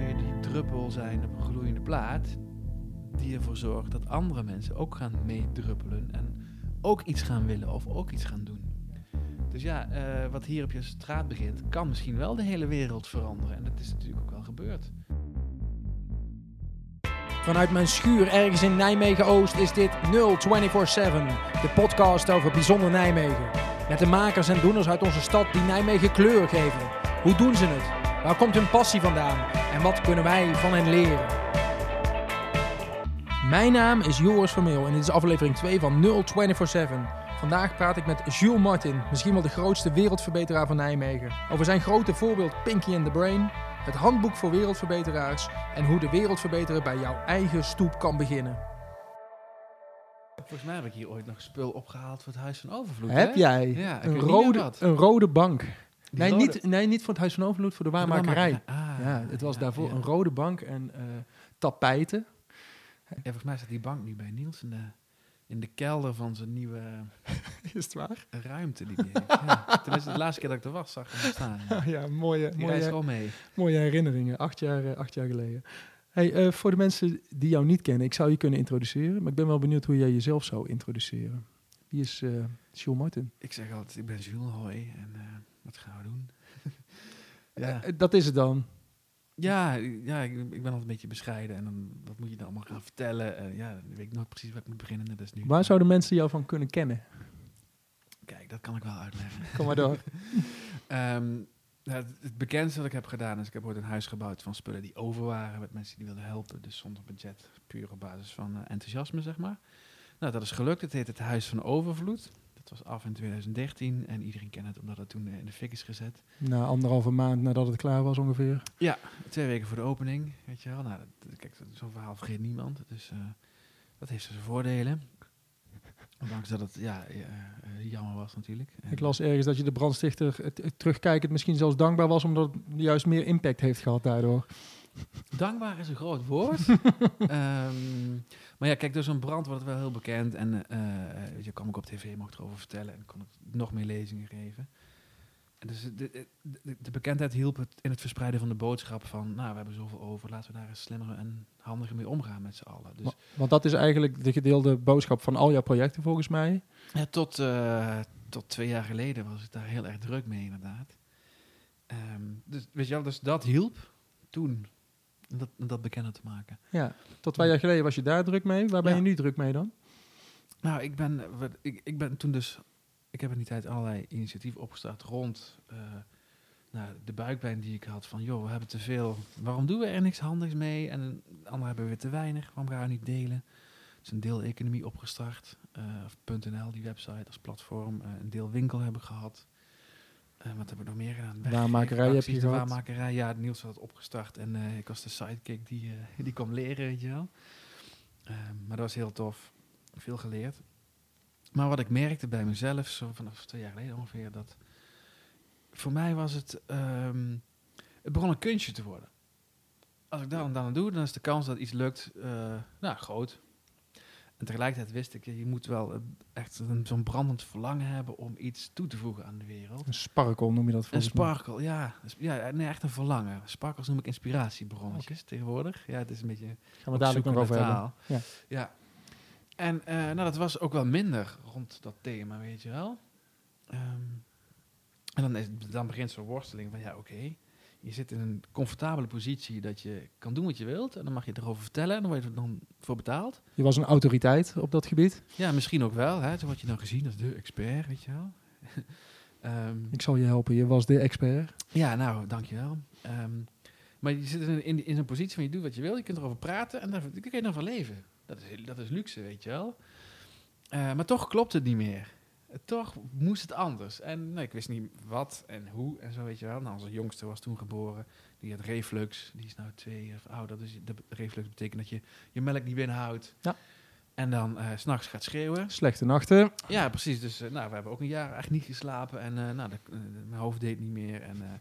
je die druppel zijn op een gloeiende plaat, die ervoor zorgt dat andere mensen ook gaan meedruppelen en ook iets gaan willen of ook iets gaan doen. Dus ja, eh, wat hier op je straat begint, kan misschien wel de hele wereld veranderen. En dat is natuurlijk ook wel gebeurd. Vanuit mijn schuur ergens in Nijmegen-Oost is dit 0247, de podcast over bijzonder Nijmegen. Met de makers en doeners uit onze stad die Nijmegen kleur geven. Hoe doen ze het? Waar komt hun passie vandaan? En wat kunnen wij van hen leren? Mijn naam is Joris Vermeel en dit is aflevering 2 van 0247. Vandaag praat ik met Jules Martin, misschien wel de grootste wereldverbeteraar van Nijmegen. Over zijn grote voorbeeld Pinky and the Brain, het handboek voor wereldverbeteraars en hoe de wereld verbeteren bij jouw eigen stoep kan beginnen. Volgens mij heb ik hier ooit nog spul opgehaald voor het Huis van Overvloed. Heb hè? jij Ja, ik een, rode, een rode bank? Nee rode- niet, nee, niet voor het Huis van Overvloed, voor de waarmakerij. Ah, Ja, het was ja, daarvoor ja. een rode bank en eh, tapijten. Ja, volgens mij staat die bank nu bij Niels in de, in de kelder van zijn nieuwe Is het waar? ruimte die hij heeft. Ja, tenminste, de laatste keer dat ik er was, zag ik hem staan. Ja. ja, mooie, Die mooie, gewoon mee. mooie herinneringen. Acht jaar, eh, acht jaar geleden. Hey, eh, voor de mensen die jou niet kennen, ik zou je kunnen introduceren, maar ik ben wel benieuwd hoe jij jezelf zou introduceren. Wie is eh Jules Martin? Ik zeg altijd, ik ben Jules, hoi. En eh, wat gaan we doen? ja, Eh, dat is het dan. ja, ja ik, ik ben altijd een beetje bescheiden. En dan, wat moet je dan allemaal gaan vertellen? Eh, ja, dan weet ik nooit precies waar ik moet beginnen. Als nu. Waar zouden mensen jou van kunnen kennen? Kijk, dat kan ik wel uitleggen. Kom maar door. Ehm, het, het bekendste wat ik heb gedaan is, ik heb ooit een huis gebouwd van spullen die over waren, met mensen die wilden helpen, dus zonder budget, puur op basis van eh, enthousiasme, zeg maar. Nou, dat is gelukt. Het heet het Huis van Overvloed. Was af in 2013 en iedereen kent het omdat het toen eh, in de fik is gezet. Na anderhalve maand nadat het klaar was ongeveer. Twee weken voor de opening, weet je wel. Nou, dat, kijk, zo'n verhaal vergeet niemand. Dus eh, dat heeft zijn voordelen. Ondanks dat het ja, ja, eh, jammer was natuurlijk. Ik las ergens dat je de brandstichter terugkijkend misschien zelfs dankbaar was, omdat het juist meer impact heeft gehad daardoor. Dankbaar is een groot woord. Ehm, maar ja, kijk, door zo'n brand wordt wel heel bekend. En eh, weet je, kwam ik op tv, mocht erover vertellen en kon ik nog meer lezingen geven. En dus de, de, de- de bekendheid hielp het in het verspreiden van de boodschap van... nou, we hebben zoveel over, laten we daar eens slimmer en handiger mee omgaan met z'n allen. Dus Wa- Want dat is eigenlijk de gedeelde boodschap van al jouw projecten volgens mij. ja, tot, eh, tot twee jaar geleden was ik daar heel erg druk mee, inderdaad. Ehm, dus, weet je wel, dus dat hielp toen dat, dat bekender te maken. Ja, tot twee jaar geleden was je daar druk mee. Waar ben Ja. je nu druk mee dan? Nou, ik ben, ik, ik ben toen dus... Ik heb in die tijd allerlei initiatieven opgestart rond eh, nou, de buikpijn die ik had. Van, joh, we hebben te veel. Waarom doen we er niks handigs mee? En anderen hebben weer te weinig. Waarom gaan we niet delen? Dus een deel economie opgestart. eh, of .nl, die website als platform. Eh, een deel winkel heb ik gehad. Eh, wat heb ik nog meer gedaan? Waarmakerij heb je gehad. Waarmakerij, ja, Niels had het opgestart. En eh, ik was de sidekick die, eh, die kwam leren, weet je wel. Ehm, maar dat was heel tof. Veel geleerd. Maar wat ik merkte bij mezelf, zo vanaf twee jaar geleden ongeveer, dat voor mij was het, ehm, het begon een kunstje te worden. Als ik dat en dan aan doe, dan is de kans dat iets lukt, nou, groot. En tegelijkertijd wist ik, je moet wel eh, echt een- zo'n brandend verlangen hebben om iets toe te voegen aan de wereld. Een sparkle noem je dat Een volgens mij. sparkle, ja. Een sp- ja. Nee, echt een verlangen. Sparkles noem ik inspiratiebronnetjes tegenwoordig. Ja, het is een beetje Gaan we dadelijk nog over hebben. Ja. ja. En eh, nou, dat was ook wel minder rond dat thema, weet je wel. Ehm, en dan, is, dan begint zo'n worsteling van, ja, oké. Je zit in een comfortabele positie dat je kan doen wat je wilt. En dan mag je erover vertellen en dan word je er dan voor betaald. Je was een autoriteit op dat gebied. Ja, misschien ook wel. Hè. Zo word je dan gezien als de expert, weet je wel. Ehm, Ik zal je helpen. Je was de expert. Ja, nou, dankjewel. Ehm maar je zit in, in, in zo'n positie van je doet wat je wil, je kunt erover praten en daar, daar kun je dan van leven. Dat is, dat is luxe, weet je wel. Eh, maar toch klopt het niet meer. Toch moest het anders. En nou, ik wist niet wat en hoe en zo, weet je wel. Nou, onze jongste was toen geboren. Die had reflux. Die is nou twee of ouder. Dus de reflux betekent dat je je melk niet binnenhoudt. Ja. En dan eh, s s'nachts gaat schreeuwen. Slechte nachten. Ja, precies. Dus eh, nou, we hebben ook een jaar echt niet geslapen. En eh, nou, de- mijn hoofd deed niet meer. En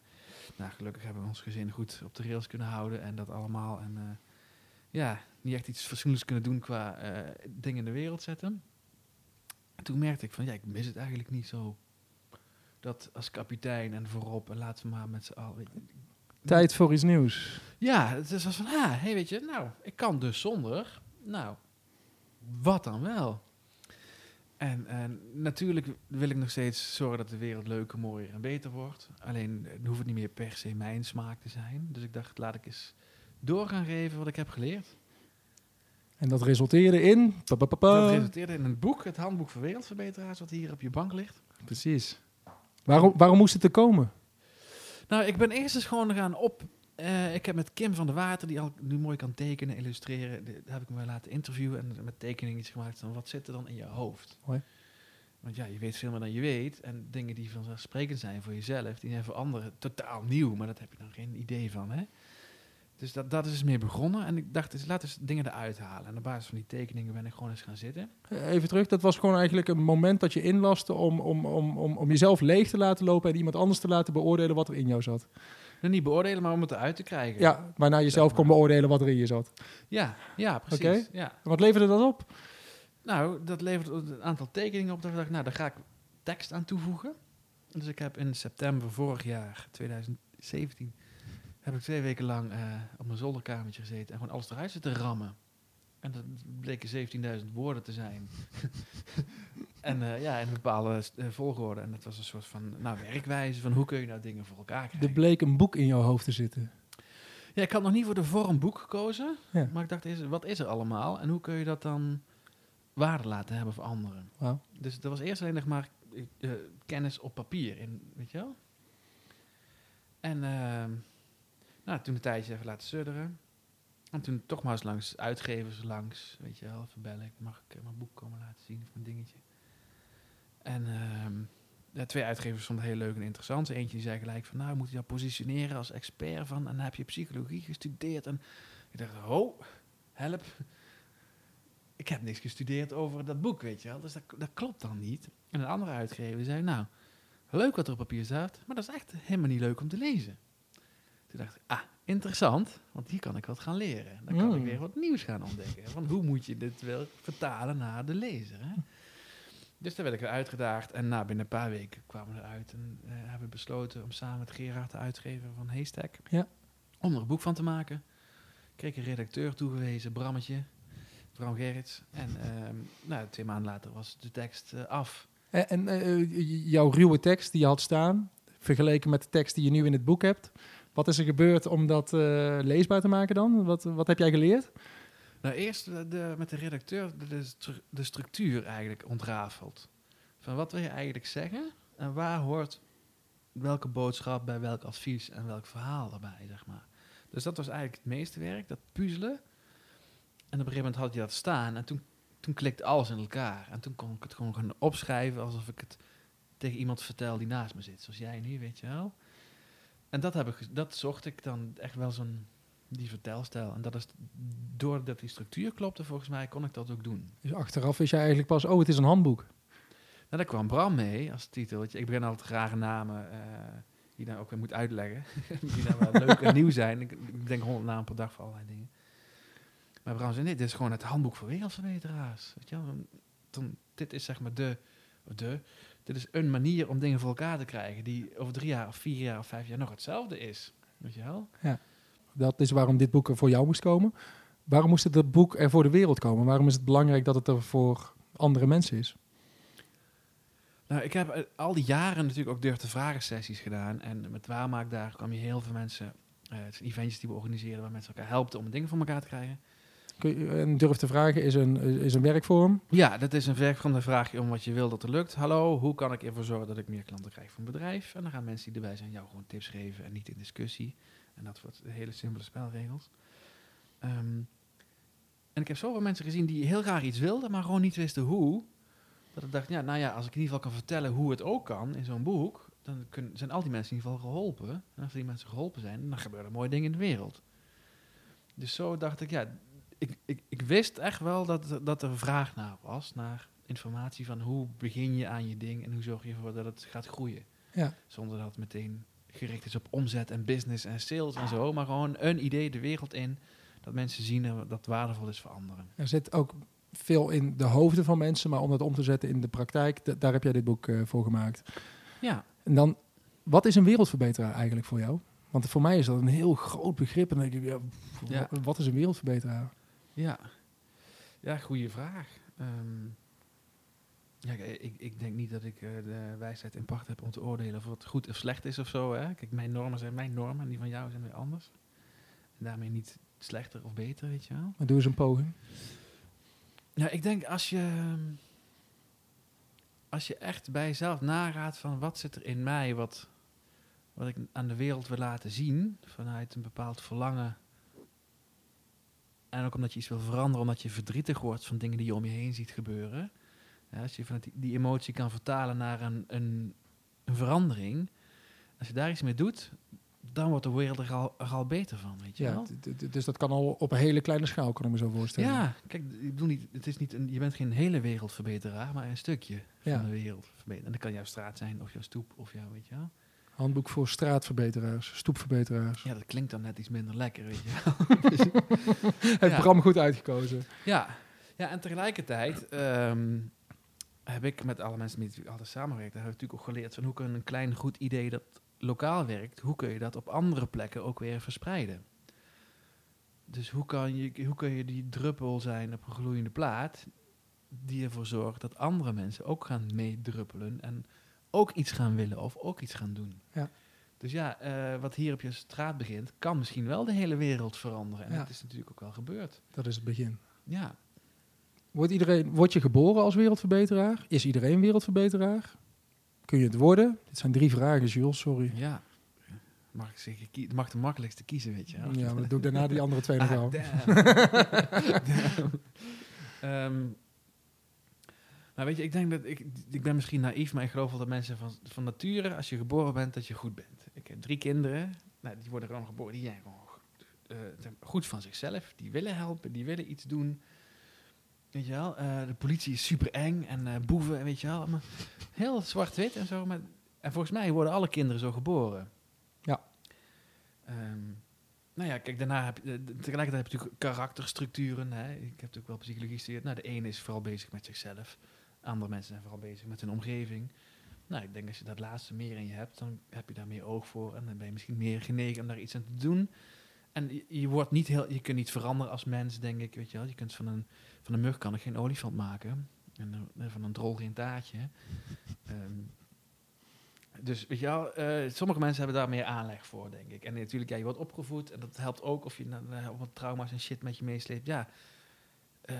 nou, gelukkig hebben we ons gezin goed op de rails kunnen houden. En dat allemaal. En ja, niet echt iets fatsoenlijks kunnen doen qua dingen in de wereld zetten. En toen merkte ik van, ja, ik mis het eigenlijk niet zo. Dat als kapitein en voorop. En laten we maar met z'n allen... Tijd voor iets nieuws. Ja, het is als van, ah, hey, weet je, nou, ik kan dus zonder. Nou, wat dan wel? En, en natuurlijk wil ik nog steeds zorgen dat de wereld leuker, mooier en beter wordt. Alleen eh, hoeft het niet meer per se mijn smaak te zijn. Dus ik dacht, laat ik eens door gaan geven wat ik heb geleerd. En dat resulteerde in... pa, pa, pa, pa. Dat resulteerde in een boek, het Handboek voor Wereldverbeteraars, wat hier op je bank ligt. Precies. Waarom, waarom moest het er komen? Nou, ik ben eerst eens gewoon gaan op. eh, ik heb met Kim van der Water, die al nu mooi kan tekenen, illustreren, de- daar heb ik me laten interviewen en met tekeningen gemaakt van wat zit er dan in je hoofd. Mooi. Want ja, je weet veel meer dan je weet. En dingen die vanzelfsprekend zijn voor jezelf, die zijn voor anderen totaal nieuw, maar dat heb je dan geen idee van. Hè? Dus dat, dat is dus mee begonnen. En ik dacht, dus, laat eens dingen eruit halen. En op basis van die tekeningen ben ik gewoon eens gaan zitten. Even terug, dat was gewoon eigenlijk een moment dat je inlaste om, om, om, om, om jezelf leeg te laten lopen en iemand anders te laten beoordelen wat er in jou zat. En niet beoordelen, maar om het eruit te krijgen. Ja, waarna je zelf kon beoordelen wat er in je zat. ja, ja precies. Ja. En wat leverde dat op? Nou, dat levert een aantal tekeningen op. Dat ik dacht, nou, daar ga ik tekst aan toevoegen. Dus ik heb in september vorig jaar, 2017, heb ik twee weken lang eh, op mijn zolderkamertje gezeten en gewoon alles eruit zitten rammen. En dat bleken 17.000 woorden te zijn. en eh, ja, in een bepaalde eh, volgorde. En dat was een soort van nou, werkwijze van hoe kun je nou dingen voor elkaar krijgen. Er bleek een boek in jouw hoofd te zitten. Ja, ik had nog niet voor de vorm boek gekozen. Ja. Maar ik dacht, is, wat is er allemaal? En hoe kun je dat dan waarde laten hebben voor anderen? Dus dat was eerst alleen nog maar kennis op papier, in, weet je wel? En ehm, nou, toen een tijdje even laten sudderen. En toen toch maar eens langs uitgevers langs, weet je wel, even bellen. Mag ik eh, mijn boek komen laten zien of mijn dingetje? En ehm, ja, twee uitgevers vonden het heel leuk en interessant. Eentje die zei gelijk van, nou, moet je jou positioneren als expert van... en heb je psychologie gestudeerd. En ik dacht, oh, help. Ik heb niks gestudeerd over dat boek, weet je wel. Dus dat, dat klopt dan niet. En een andere uitgever zei, nou, leuk wat er op papier staat... maar dat is echt helemaal niet leuk om te lezen. Toen dacht ik, ah, interessant, want hier kan ik wat gaan leren. Dan kan ik Mm. weer wat nieuws gaan ontdekken. Van hoe moet je dit wel vertalen naar de lezer, hè? Dus daar werd ik uitgedaagd. En na binnen een paar weken kwamen we eruit. En eh, hebben we besloten om samen met Gerard, de uitgever van Haystack... Ja. om er een boek van te maken. Kreeg een redacteur toegewezen, Brammetje. Bram Gerrits. En ehm, nou, twee maanden later was de tekst eh, af. En, en eh, j- jouw ruwe tekst die je had staan, vergeleken met de tekst die je nu in het boek hebt. Wat is er gebeurd om dat eh, leesbaar te maken dan? Wat, wat heb jij geleerd? Nou, eerst de, met de redacteur de, de structuur eigenlijk ontrafeld. Van wat wil je eigenlijk zeggen en waar hoort welke boodschap bij welk advies en welk verhaal erbij, zeg maar. Dus dat was eigenlijk het meeste werk, dat puzzelen. En op een gegeven moment had je dat staan en toen, toen klikte alles in elkaar. En toen kon ik het gewoon gaan opschrijven alsof ik het tegen iemand vertel die naast me zit, zoals jij nu, weet je wel. En dat, heb ik, dat zocht ik dan echt wel zo'n die vertelstijl. En dat is doordat die structuur klopte, volgens mij kon ik dat ook doen. Dus achteraf wist jij eigenlijk pas, oh, het is een handboek. Nou, daar kwam Bram mee als titel. Ik begin altijd rare namen eh, die dan ook weer moet uitleggen. die dan wel leuk en nieuw zijn. Ik, ik denk honderd namen per dag voor allerlei dingen. Maar Bram zei, nee, dit is gewoon het handboek voor wereldverbeteraars. Weet je wel? Dan, dit is zeg maar de, de, dit is een manier om dingen voor elkaar te krijgen die over drie jaar of vier jaar of vijf jaar nog hetzelfde is. Weet je wel? Dat is waarom dit boek er voor jou moest komen. Waarom moest het boek er voor de wereld komen? Waarom is het belangrijk dat het er voor andere mensen is? Nou, ik heb eh, al die jaren natuurlijk ook durf te vragen sessies gedaan. En met Waarmaak daar kwam je heel veel mensen. eh het zijn eventjes die we organiseren waar mensen elkaar helpen om dingen voor elkaar te krijgen. Je, en durf te vragen is een, is een werkvorm. Ja, dat is een werk van de vraag je om wat je wil dat er lukt. Hallo, hoe kan ik ervoor zorgen dat ik meer klanten krijg van bedrijf? En dan gaan mensen die erbij zijn jou gewoon tips geven en niet in discussie. En dat wordt hele simpele spelregels. Ehm, en ik heb zoveel mensen gezien die heel graag iets wilden, maar gewoon niet wisten hoe. Dat ik dacht, ja, nou ja, als ik in ieder geval kan vertellen hoe het ook kan in zo'n boek, dan kun- zijn al die mensen in ieder geval geholpen. En als die mensen geholpen zijn, dan gebeuren er mooie dingen in de wereld. Dus zo dacht ik, ja, ik, ik, ik wist echt wel dat, dat er vraag naar was, naar informatie van hoe begin je aan je ding en hoe zorg je ervoor dat het gaat groeien. Ja. Zonder dat het meteen gericht is op omzet en business en sales en zo, maar gewoon een idee de wereld in, dat mensen zien en dat waardevol is voor anderen. Er zit ook veel in de hoofden van mensen, maar om dat om te zetten in de praktijk, daar heb jij dit boek eh, voor gemaakt. Ja, En dan, wat is een wereldverbeteraar eigenlijk voor jou? Want voor mij is dat een heel groot begrip. En dan denk ik, ja, Ja. wat is een wereldverbeteraar? Ja, ja goede vraag. Ehm, ja, ik, ik denk niet dat ik eh, de wijsheid in pacht heb om te oordelen of wat goed of slecht is of zo. Hè? Kijk, mijn normen zijn mijn normen en die van jou zijn weer anders. En daarmee niet slechter of beter, weet je wel. Maar doe eens een poging. Ja, ik denk als je, ehm, als je echt bij jezelf nagaat van wat zit er in mij, wat, wat ik aan de wereld wil laten zien, vanuit een bepaald verlangen. En ook omdat je iets wil veranderen, omdat je verdrietig wordt van dingen die je om je heen ziet gebeuren. Ja, als je vanuit die, die emotie kan vertalen naar een, een, een verandering, als je daar iets mee doet, dan wordt de wereld er al, er al beter van, weet je Ja, wel? dus dat kan al op een hele kleine schaal, kan ik me zo voorstellen. Ja, kijk, ik bedoel niet, het is niet een, je bent geen hele wereldverbeteraar, maar een stukje Ja. van de wereld verbeteren. En dat kan jouw straat zijn, of jouw stoep, of jouw, weet je wel. Handboek voor straatverbeteraars, stoepverbeteraars. Ja, dat klinkt dan net iets minder lekker, weet je wel. Heeft Ja. Bram goed uitgekozen. ja. ja, en tegelijkertijd ehm, heb ik met alle mensen met wie ik altijd samenwerk, daar heb ik natuurlijk ook geleerd van hoe kan een klein goed idee dat lokaal werkt, hoe kun je dat op andere plekken ook weer verspreiden. Dus hoe kan je, hoe kun je die druppel zijn op een gloeiende plaat, die ervoor zorgt dat andere mensen ook gaan meedruppelen en ook iets gaan willen of ook iets gaan doen. Ja. Dus ja, eh, wat hier op je straat begint, kan misschien wel de hele wereld veranderen. En Ja. dat is natuurlijk ook wel gebeurd. Dat is het begin. Ja, Wordt, iedereen, word je geboren als wereldverbeteraar? Is iedereen wereldverbeteraar? Kun je het worden? Dit zijn drie vragen, Jules, sorry. ja. Mag ik zeggen, kie- mag de makkelijkste kiezen, weet je. Ja, maar dan doe ik daarna die andere twee nog Ah, wel. nou, weet je, ik denk dat ik, ik ben misschien naïef, maar ik geloof wel dat mensen van, van nature, als je geboren bent, dat je goed bent. Ik heb drie kinderen, nou, die worden gewoon geboren, die zijn gewoon eh, goed van zichzelf, die willen helpen, die willen iets doen. Weet je wel, eh, de politie is super eng en eh, boeven, weet je wel, maar heel zwart-wit en zo. Maar, en volgens mij worden alle kinderen zo geboren. Ja. Ehm, nou ja, kijk, daarna heb je, eh, tegelijkertijd heb je natuurlijk karakterstructuren. Hè. Ik heb natuurlijk wel psychologie gestudeerd. Nou, de ene is vooral bezig met zichzelf. Andere mensen zijn vooral bezig met hun omgeving. Nou, ik denk als je dat laatste meer in je hebt, dan heb je daar meer oog voor. En dan ben je misschien meer genegen om daar iets aan te doen. En je, wordt niet heel, je kunt niet veranderen als mens, denk ik. Weet je wel. Je kunt van een, van een mug kan ik geen olifant maken. En eh, van een drol geen taartje. Ehm, dus weet je wel, eh, sommige mensen hebben daar meer aanleg voor, denk ik. En natuurlijk, ja, je wordt opgevoed en dat helpt ook of je wat trauma's en shit met je meesleept. Ja, eh,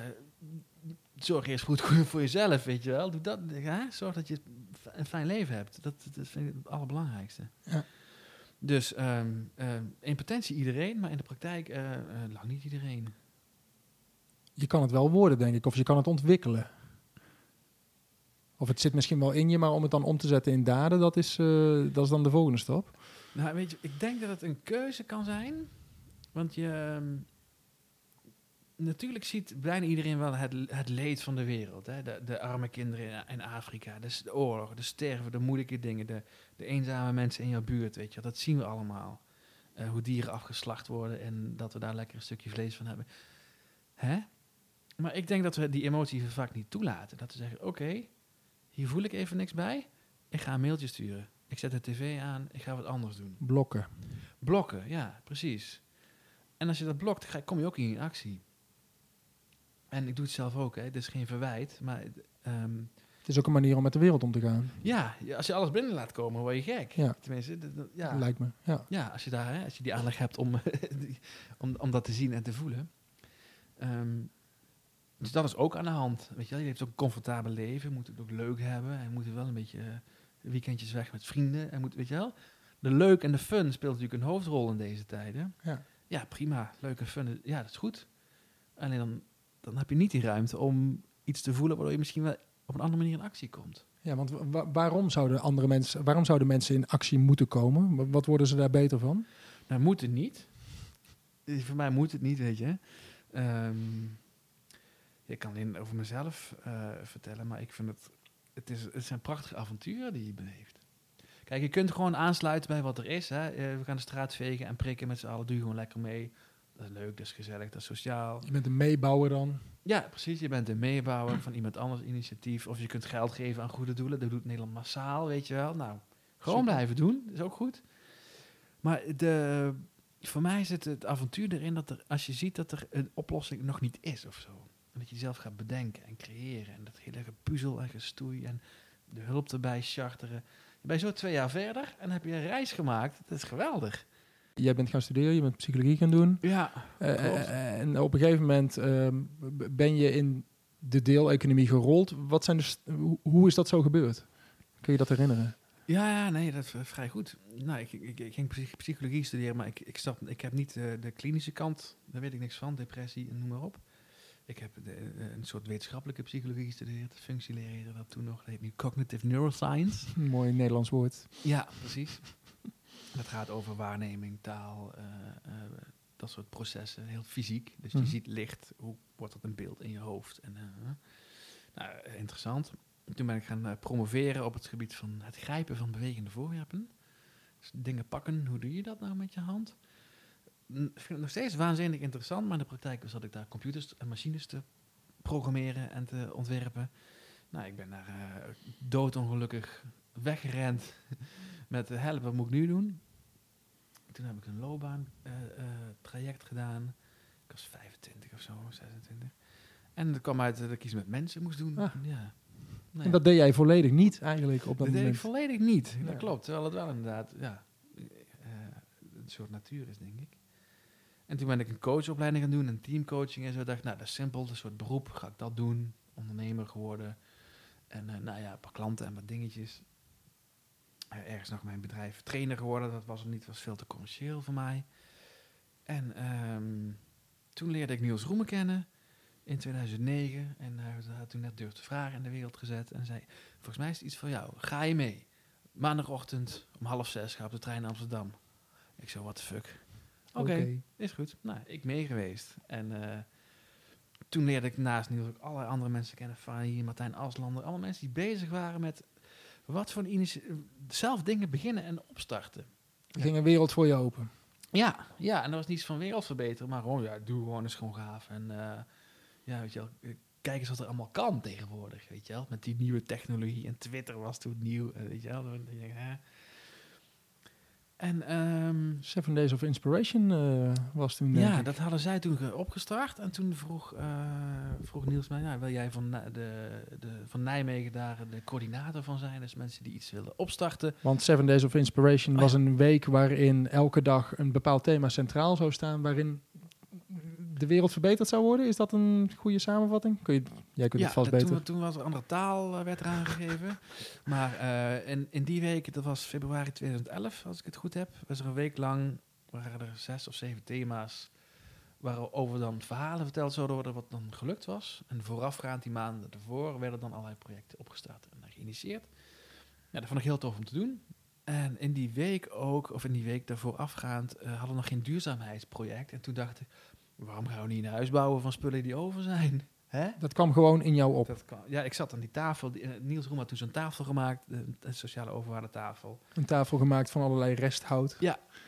zorg eerst goed voor jezelf, weet je wel. Doe dat, hè? Zorg dat je een fijn leven hebt. Dat, dat vind ik het allerbelangrijkste. Ja. Dus ehm, ehm, in potentie iedereen, maar in de praktijk eh, eh, lang niet iedereen. Je kan het wel worden, denk ik. Of je kan het ontwikkelen. Of het zit misschien wel in je, maar om het dan om te zetten in daden, dat is, eh, dat is dan de volgende stap. Nou, weet je, ik denk dat het een keuze kan zijn. Want je. ehm, natuurlijk ziet bijna iedereen wel het, het leed van de wereld. Hè? De, de arme kinderen in, in Afrika, de, oorlog, de sterven, de moeilijke dingen, de, de eenzame mensen in jouw buurt. Weet je, dat zien we allemaal. Eh, hoe dieren afgeslacht worden en dat we daar lekker een stukje vlees van hebben. Hè? Maar ik denk dat we die emotie vaak niet toelaten. Dat we zeggen: oké, hier voel ik even niks bij. Ik ga een mailtje sturen. Ik zet de tv aan. Ik ga wat anders doen. Blokken. Blokken, ja, precies. En als je dat blokt, kom je ook in actie. En ik doe het zelf ook, hè. Het is geen verwijt, maar ehm, Het is ook een manier om met de wereld om te gaan. ja, als je alles binnen laat komen, word je gek. Ja. Tenminste, ja. Lijkt me. Ja. Ja, als je, daar, hè, als je die aanleg hebt om, die- om, om dat te zien en te voelen. Ehm, dus dat is ook aan de hand. Weet je, wel. je heeft ook een comfortabel leven, je moet het ook leuk hebben. En moet wel een beetje eh, weekendjes weg met vrienden. En moet, weet je wel, de leuk en de fun speelt natuurlijk een hoofdrol in deze tijden. Ja. ja prima, leuk en fun, ja, dat is goed. Alleen dan, dan heb je niet die ruimte om iets te voelen waardoor je misschien wel op een andere manier in actie komt. Ja, want wa- waarom zouden andere mensen, waarom zouden mensen in actie moeten komen? Wa- Wat worden ze daar beter van? Nou, moet het niet. Eh, Voor mij moet het niet, weet je. Ehm, ik kan alleen over mezelf eh, vertellen, maar ik vind het... Het, is, het zijn prachtige avonturen die je beleeft. Kijk, je kunt gewoon aansluiten bij wat er is. Hè. Eh, we gaan de straat vegen en prikken met z'n allen. Doe je gewoon lekker mee. Dat is leuk, dat is gezellig, dat is sociaal. Je bent een meebouwer dan. Ja, precies. Je bent een meebouwer van iemand anders initiatief. Of je kunt geld geven aan goede doelen. Dat doet Nederland massaal, weet je wel. Nou, gewoon Super. blijven doen. is ook goed. Maar de, voor mij zit het avontuur erin dat er, als je ziet dat er een oplossing nog niet is of zo. En dat je zelf gaat bedenken en creëren. En dat hele gepuzzel en gestoei en de hulp erbij charteren. Je bent zo twee jaar verder en heb je een reis gemaakt. Dat is geweldig. Jij bent gaan studeren, je bent psychologie gaan doen. Ja, Eh, klopt. eh, en op een gegeven moment ehm, ben je in de deeleconomie gerold. Wat zijn de hoe, is dat zo gebeurd? Kun je dat herinneren? Ja, ja, nee, dat is eh, vrij goed. Nou, ik, ik, ik ging psych- psychologie studeren, maar ik, ik, stap, ik heb niet eh, de klinische kant, daar weet ik niks van, depressie en noem maar op. Ik heb de, eh, een soort wetenschappelijke psychologie gestudeerd, functieleren dat toen nog, dat heet nu cognitive neuroscience. Mooi Nederlands woord. Ja, precies. Dat gaat over waarneming, taal, eh, eh, dat soort processen, heel fysiek. Dus Mhm. je ziet licht, hoe wordt dat een beeld in je hoofd? En, eh, nou, interessant. Toen ben ik gaan promoveren op het gebied van het grijpen van bewegende voorwerpen. Dus dingen pakken, hoe doe je dat nou met je hand? Ik vind het nog steeds waanzinnig interessant, maar in de praktijk zat ik daar computers en machines te programmeren en te ontwerpen. Nou, ik ben daar doodongelukkig weggerend met help, wat moet ik nu doen? Toen heb ik een loopbaan eh, eh, traject gedaan. Ik was 25 of zo, 26. En dat kwam uit dat ik iets met mensen moest doen. Ah. Ja. Nou En dat deed jij volledig niet eigenlijk op dat Dat deed ik moment. volledig niet. Ja. Dat klopt. Terwijl het wel inderdaad ja, eh, een soort natuur is, denk ik. En toen ben ik een coachopleiding gaan doen, een teamcoaching en zo. dacht ik, nou, dat is simpel, dat is een soort beroep. Ga ik dat doen? Ondernemer geworden. En nou ja, een paar klanten en wat dingetjes. Eh, ergens nog mijn bedrijf trainer geworden. Dat was het niet, was veel te commercieel voor mij. En ehm, toen leerde ik Niels Roemen kennen in 2009. En hij had toen net Durf te Vragen in de wereld gezet. En zei, volgens mij is het iets voor jou. Ga je mee? Maandagochtend om half zes ga op de trein naar Amsterdam. Ik zo, what the fuck? Oké, is goed. Nou, ik mee geweest. En eh, toen leerde ik naast Niels ook allerlei andere mensen kennen. Fanny, Martijn Aslander. Allemaal mensen die bezig waren met wat voor zelf dingen beginnen en opstarten. Er ging een wereld voor je open. Ja, ja, en dat was niets van wereld verbeteren, maar gewoon, ja, doe gewoon eens gewoon gaaf. En eh, ja, weet je wel, eh, kijk eens wat er allemaal kan tegenwoordig, weet je wel. Met die nieuwe technologie en Twitter was toen nieuw, eh, weet je wel. Dan denk je, hè. En ehm, Seven Days of Inspiration eh, was toen. ja, ik. dat hadden zij toen ge- opgestart. En toen vroeg, eh, vroeg Niels mij, nou, wil jij van, de, de, van Nijmegen daar de coördinator van zijn? Dus mensen die iets willen opstarten. Want Seven Days of Inspiration Oh, was ja. een week waarin elke dag een bepaald thema centraal zou staan, waarin de wereld verbeterd zou worden. Is dat een goede samenvatting? Kun je, jij kunt het vast beter. Toen, toen was er andere taal eh, werd er aangegeven. maar eh, in, in die week, dat was februari 2011, als ik het goed heb, was er een week lang, waren er zes of zeven thema's waarover dan verhalen verteld zouden worden wat dan gelukt was. En voorafgaand die maanden ervoor werden dan allerlei projecten opgestart en geïnitieerd. Ja, dat vond ik heel tof om te doen. En in die week ook, of in die week daarvoor afgaand, eh, hadden we nog geen duurzaamheidsproject. En toen dacht ik, waarom gaan we niet een huis bouwen van spullen die over zijn? Hè? Dat kwam gewoon in jou op. Dat kan. Ja, ik zat aan die tafel. Die, eh, Niels Roem had toen zo'n tafel gemaakt, een, een sociale overwaardetafel. Een tafel gemaakt van allerlei resthout.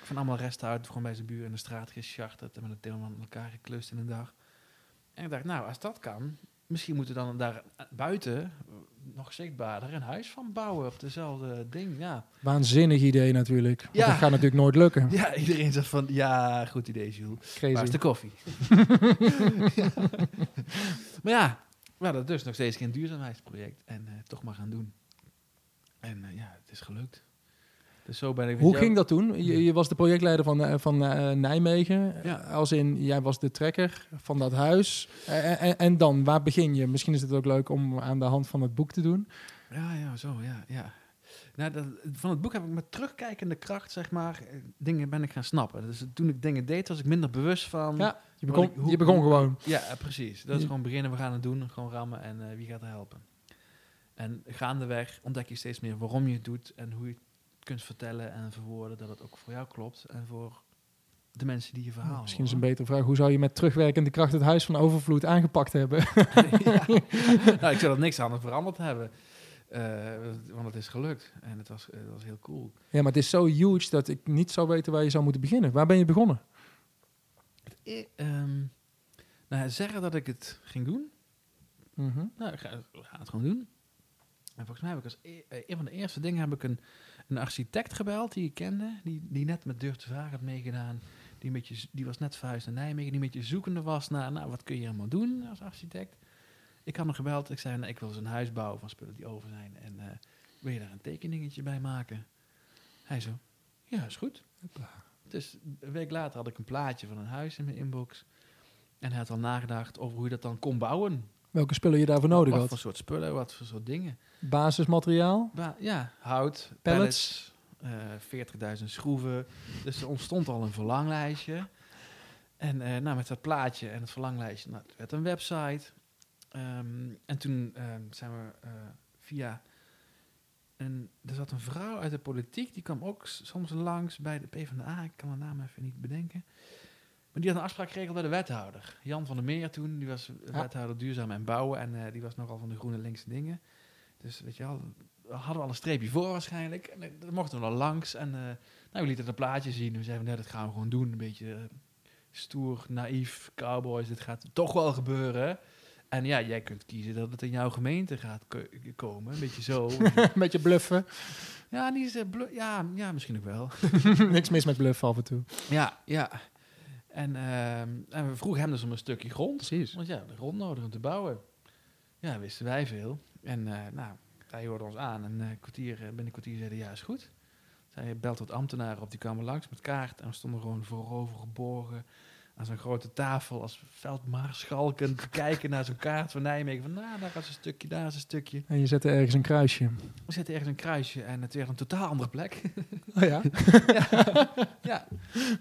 Van allemaal resthout, gewoon bij zijn buur in de straat gescharterd en met een tilman met elkaar geklust in een dag. En ik dacht, nou, als dat kan, misschien moeten we dan daar buiten nog zichtbaarder een huis van bouwen op dezelfde ding. Ja, Waanzinnig idee natuurlijk. Want Ja. Dat gaat natuurlijk nooit lukken. ja iedereen zegt van, ja, goed idee, Jules. Waar is Crazy. de koffie? Ja. Maar ja, we hadden dus nog steeds geen duurzaamheidsproject en eh, toch maar gaan doen. En eh, ja, het is gelukt. Dus zo ben ik... Hoe ging dat toen? Je, je was de projectleider van, eh, van eh, Nijmegen. Ja. Als in, jij was de trekker van dat huis. Eh, en, en dan, waar begin je? Misschien is het ook leuk om aan de hand van het boek te doen. Ja, ja, zo, ja, ja. Nou, dat, van het boek heb ik met terugkijkende kracht, zeg maar, eh, dingen ben ik gaan snappen. Dus toen ik dingen deed, was ik minder bewust van... Ja, je begon, ik- hoe- je begon gewoon. Ja, eh, precies. Dat is gewoon beginnen, we gaan het doen, gewoon rammen en eh, wie gaat er helpen. En gaandeweg ontdek je steeds meer waarom je het doet en hoe je het kunt vertellen en verwoorden dat het ook voor jou klopt en voor de mensen die je verhaal Misschien is een betere vraag. Hoe zou je met terugwerkende kracht het huis van overvloed aangepakt hebben? ja. nou, ik zou dat niks anders veranderd hebben. Eh, want het is gelukt en het was, het was heel cool. ja, maar het is zo huge dat ik niet zou weten waar je zou moeten beginnen. Waar ben je begonnen? Eh, ehm, nou, zeggen dat ik het ging doen. Mhm. Nou, ik ga, het gewoon doen. En volgens mij heb ik als e- eh, een van de eerste dingen heb ik een, een architect gebeld die ik kende, die, die net met Durf te Vragen had meegedaan. Die, een beetje, die was net verhuisd naar Nijmegen, die een beetje zoekende was naar, nou, wat kun je helemaal doen als architect. Ik had hem gebeld, ik zei, nou, ik wil eens een huis bouwen van spullen die over zijn. En eh, wil je daar een tekeningetje bij maken? Hij zo, ja, is goed. Dus een week later had ik een plaatje van een huis in mijn inbox. En hij had al nagedacht over hoe je dat dan kon bouwen. Welke spullen je daarvoor nodig wat had? voor soort spullen, wat voor soort dingen. Basismateriaal? Ba- ja, hout, Pallets. pallets, eh 40.000 schroeven. Dus er ontstond al een verlanglijstje. En eh, nou, met dat plaatje en het verlanglijstje nou, het werd een website. Ehm, en toen ehm, zijn we eh, via... Een, er zat een vrouw uit de politiek, die kwam ook soms langs bij de PvdA. Ik kan de naam even niet bedenken. Maar die had een afspraak geregeld bij de wethouder. Jan van der Meer toen, die was Ja. wethouder duurzaam en bouwen. En eh, die was nogal van de groene linkse dingen. Dus weet je wel, we hadden we al een streepje voor waarschijnlijk. En dan mochten we al langs. En eh, nou, we lieten het plaatje zien. We zeiden, nee, dat gaan we gewoon doen. Een beetje stoer, naïef, cowboys. Dit gaat toch wel gebeuren. En ja, jij kunt kiezen dat het in jouw gemeente gaat ko- komen. Een beetje zo. Een beetje bluffen. ja, niet blu- ja, ja, misschien ook wel. Niks mis met bluffen af en toe. Ja, ja. En, ehm, en we vroegen hem dus om een stukje grond. Precies. Want ja, de grond nodig om te bouwen. Ja, wisten wij veel. En eh, nou, hij hoorde ons aan en eh, kwartier, eh, binnen een kwartier zeiden ja, is goed. Zij belt wat ambtenaren op, die kwamen langs met kaart. En we stonden gewoon voorover gebogen aan zo'n grote tafel als veldmaarschalken te kijken naar zo'n kaart van Nijmegen. Van nou, daar is een stukje, daar is een stukje. En je zette ergens een kruisje. We zetten ergens een kruisje en het werd een totaal andere plek. Oh ja? ja.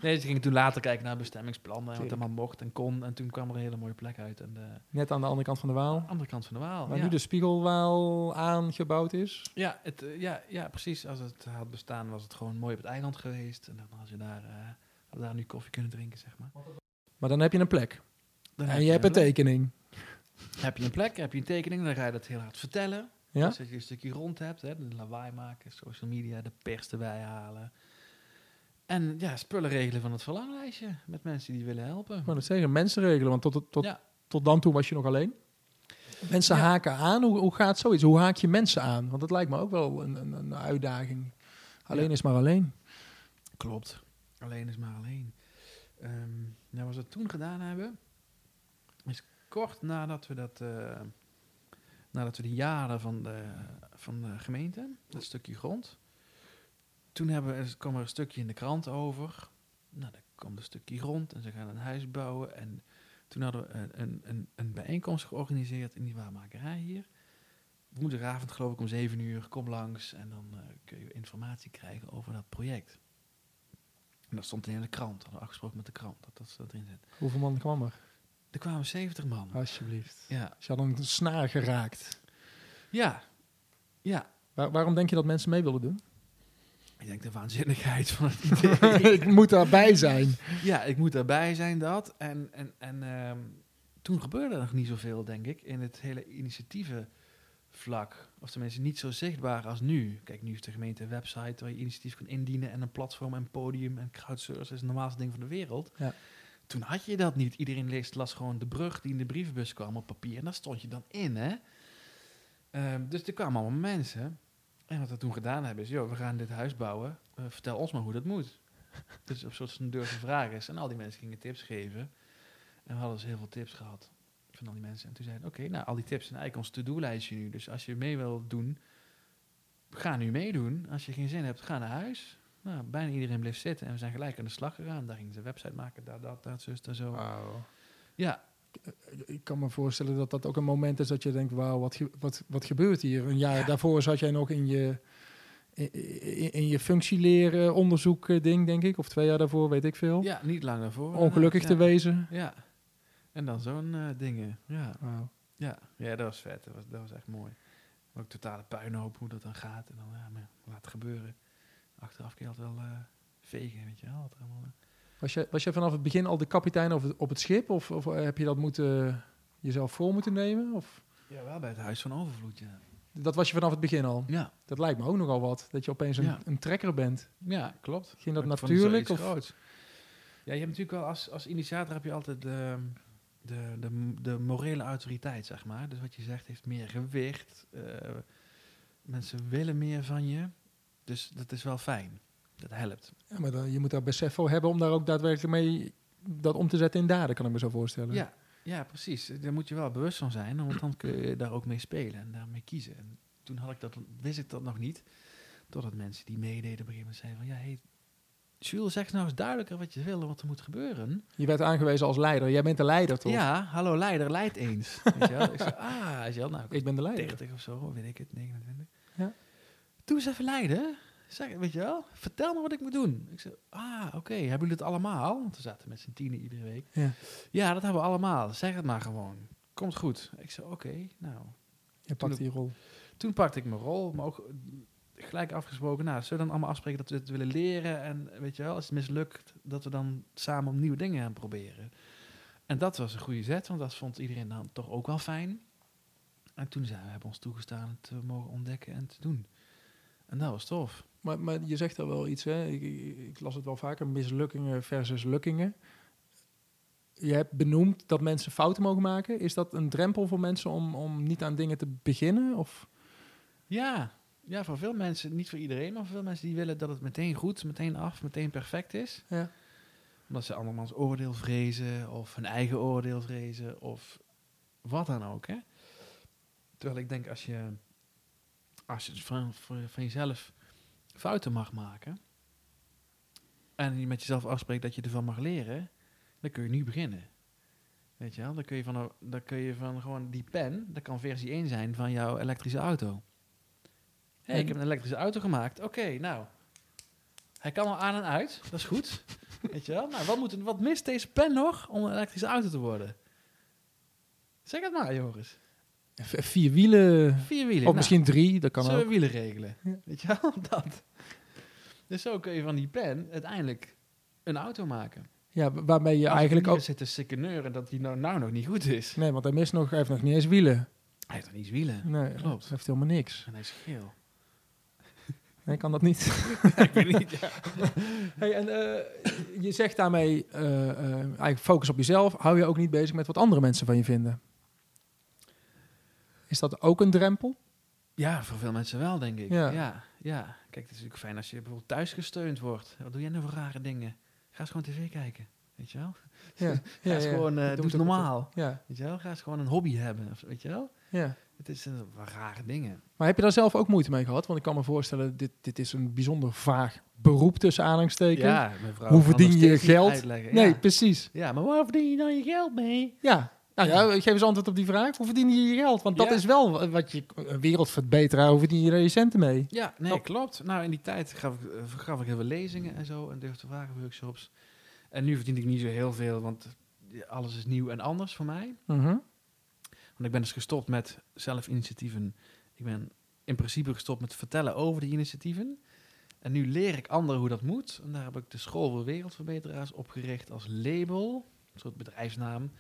Nee, ze gingen toen later kijken naar bestemmingsplannen en wat allemaal mocht en kon. En toen kwam er een hele mooie plek uit. En de Net aan de andere kant van de Waal. andere kant van de Waal. Waar ja. nu de Spiegelwaal aangebouwd is. Ja, het, eh, ja, ja, precies. Als het had bestaan, was het gewoon mooi op het eiland geweest. En dan had je daar, eh, had daar nu koffie kunnen drinken, zeg maar. Maar dan heb je een plek. Dan en je hebt een tekening. Heb je een plek, heb je een tekening, dan ga je dat heel hard vertellen. Ja? Dus dat je een stukje rond hebt, hè, de lawaai maken, social media, de pers erbij halen. En ja, spullen regelen van het verlanglijstje met mensen die willen helpen. Wou net zeggen, mensen regelen. Want tot, tot, Ja. tot dan toe was je nog alleen. Mensen Ja. haken aan. Hoe, hoe gaat zoiets? Hoe haak je mensen aan? Want dat lijkt me ook wel een, een, een uitdaging. Alleen Ja. is maar alleen. Klopt. Alleen is maar alleen. Ehm nou, wat we toen gedaan hebben, is kort nadat we dat, eh, nadat we de jaren van de, van de gemeente, dat stukje grond, toen hebben, we- kwam er een stukje in de krant over. Nou, dan komt een stukje grond en ze gaan een huis bouwen. En toen hadden we een, een, een, een bijeenkomst georganiseerd in die waarmakerij hier. Woensdagavond geloof ik om zeven uur, kom langs en dan eh, kun je informatie krijgen over dat project. En dat stond in de krant, hadden afgesproken met de krant, dat dat, dat erin zit. Hoeveel man kwam er? Er kwamen 70 man. Alsjeblieft. Ja, Ze hadden een snaar geraakt. ja, ja. Waar- waarom denk je dat mensen mee willen doen? Ik denk de waanzinnigheid van het idee. ik moet daarbij zijn. ja, ik moet daarbij zijn dat. En, en, en ehm, toen gebeurde er nog niet zoveel, denk ik, in het hele initiatievenvlak. Of tenminste niet zo zichtbaar als nu. Kijk, nu is de gemeente een website waar je initiatief kan indienen en een platform en podium en crowdsourcing is het normaalste ding van de wereld. Ja. Toen had je dat niet. Iedereen leest, las gewoon de brug die in de brievenbus kwam op papier en daar stond je dan in, hè. Ehm, dus er kwamen allemaal mensen. En wat we toen gedaan hebben is, joh, we gaan dit huis bouwen. Eh, vertel ons maar hoe dat moet. dus op soort van durven vragen is. En al die mensen gingen tips geven. En we hadden dus heel veel tips gehad van al die mensen. En toen zeiden oké, nou, al die tips zijn eigenlijk ons to-do-lijstje nu. Dus als je mee wil doen, ga nu meedoen. Als je geen zin hebt, ga naar huis. Nou, bijna iedereen bleef zitten en we zijn gelijk aan de slag gegaan. Daar gingen ze een website maken, daar, dat, dat, zus, daar zo. Ja, Ik kan me voorstellen dat dat ook een moment is dat je denkt, wauw, wat, ge- wat, wat gebeurt hier? Een jaar daarvoor zat jij nog in je, in, in- in je functie leren onderzoek eh, ding, denk ik. Of twee jaar daarvoor, weet ik veel. ja, niet lang daarvoor. Ongelukkig te inderdaad, wezen. ja. En dan zo'n eh, dingen. Ja. Ja, ja, dat was vet. Dat was, dat was echt mooi. Maar ook totale puinhoop hoe dat dan gaat. En dan, ja, maar laat het gebeuren. Achteraf kun je altijd wel eh, vegen, weet je wel. Allemaal, eh. Was je, was je vanaf het begin al de kapitein op het, op het schip? Of, of heb je dat moeten, jezelf voor moeten nemen? Of, Ja, wel bij het Huis van Overvloed, ja. dat was je vanaf het begin al? Ja, Dat lijkt me ook nogal wat. Dat je opeens een, Ja. een trekker bent. ja klopt. Ging dat Maar natuurlijk? Of. Ja, je hebt natuurlijk wel als, als initiator heb je altijd de, de, de, de morele autoriteit, zeg maar. Dus wat je zegt heeft meer gewicht. eh, Mensen willen meer van je. Dus dat is wel fijn. Dat helpt. Ja, maar dan, je moet daar besef voor hebben om daar ook daadwerkelijk mee dat om te zetten in daden, kan ik me zo voorstellen. Ja, ja, precies. Daar moet je wel bewust van zijn, want dan kun je daar ook mee spelen en daarmee kiezen. En toen had ik dat, wist ik dat nog niet. Totdat mensen die meededen op een gegeven moment zeiden van... Ja, hey, Jules, zeg nou eens duidelijker wat je wil en wat er moet gebeuren. Je werd aangewezen als leider. Jij bent de leider, toch? Ja, hallo leider, leid eens. weet je wel? Ik zei, ah, is je wel, nou, ik ben de leider. 30 of zo, weet ik het, 29. Ja. Doe eens even leiden. Zeg, weet je wel, vertel me wat ik moet doen. Ik zei, ah, oké, hebben jullie het allemaal? Want we zaten met z'n tienen iedere week. Ja. ja, dat hebben we allemaal. Zeg het maar gewoon. Komt goed. Ik zei, oké, nou. Je pakt die rol. Toen pakte ik mijn rol, maar ook gelijk afgesproken, nou, zullen we dan allemaal afspreken dat we het willen leren en weet je wel, als het mislukt, dat we dan samen om nieuwe dingen gaan proberen. En dat was een goede zet, want dat vond iedereen dan toch ook wel fijn. En toen zijn we hebben ons toegestaan het te mogen ontdekken en te doen. En dat was tof. Maar, maar je zegt er wel iets, hè? Ik, ik, las het wel vaker, mislukkingen versus lukkingen. Je hebt benoemd dat mensen fouten mogen maken. Is dat een drempel voor mensen om, om niet aan dingen te beginnen? Of? Ja, ja, voor veel mensen, niet voor iedereen, maar voor veel mensen die willen dat het meteen goed, meteen af, meteen perfect is. Ja. Omdat ze andermans oordeel vrezen, of hun eigen oordeel vrezen, of wat dan ook. Hè? Terwijl ik denk, als je, als je van, van jezelf fouten mag maken, en je met jezelf afspreekt dat je ervan mag leren, dan kun je nu beginnen. Weet je wel, dan kun je van, dan kun je van gewoon die pen, dat kan versie 1 zijn van jouw elektrische auto hey, ik heb een elektrische auto gemaakt. Oké, nou. Hij kan al aan en uit. Dat is goed. Weet je wel? Nou, wat, moet, wat mist deze pen nog om een elektrische auto te worden? Zeg het maar, Joris. Vier wielen. Vier wielen. Of nou, misschien drie, dat kan zullen ook. we wielen regelen? Weet je wel? Dat. Dus zo kun je van die pen uiteindelijk een auto maken. Ja, waarmee je eigenlijk ook... zit te sikkeneuren dat die nou, nou nog niet goed is. Nee, want hij mist nog, hij heeft nog niet eens wielen. Hij heeft nog niet eens wielen. Nee, klopt. Hij heeft helemaal niks. En hij is geel. Nee, kan dat niet. ik weet niet, ja. hey, en uh, je zegt daarmee uh, uh, eigenlijk focus op jezelf. Hou je ook niet bezig met wat andere mensen van je vinden? Is dat ook een drempel? Ja, voor veel mensen wel, denk ik. Ja. ja, ja. Kijk, het is natuurlijk fijn als je bijvoorbeeld thuis gesteund wordt. Wat doe jij nou voor rare dingen? Ga eens gewoon tv kijken, weet je wel? Ja. Ga eens gewoon, uh, doe het normaal. Ja. Weet je wel? Ga eens gewoon een hobby hebben, weet je wel? Ja. Het is een rare dingen. Maar heb je daar zelf ook moeite mee gehad? Want ik kan me voorstellen, dit, dit is een bijzonder vaag beroep tussen aanhalingstekens. Ja, mevrouw. Hoe verdien je geld? Nee, precies. Ja, maar waar verdien je dan je geld mee? Ja, nou ja, geef eens antwoord op die vraag. Hoe verdien je je geld? Want dat is wel wat je wereldverbeteraar, hoe verdien je er je centen mee? Ja, nee, klopt. Nou, in die tijd gaf ik, uh, gaf ik heel veel lezingen en zo en durfde vragen workshops. En nu verdien ik niet zo heel veel, want alles is nieuw en anders voor mij. Uh want ik ben dus gestopt met zelfinitiatieven. Ik ben in principe gestopt met vertellen over die initiatieven. En nu leer ik anderen hoe dat moet. En daar heb ik de School voor Wereldverbeteraars opgericht als label, een soort bedrijfsnaam.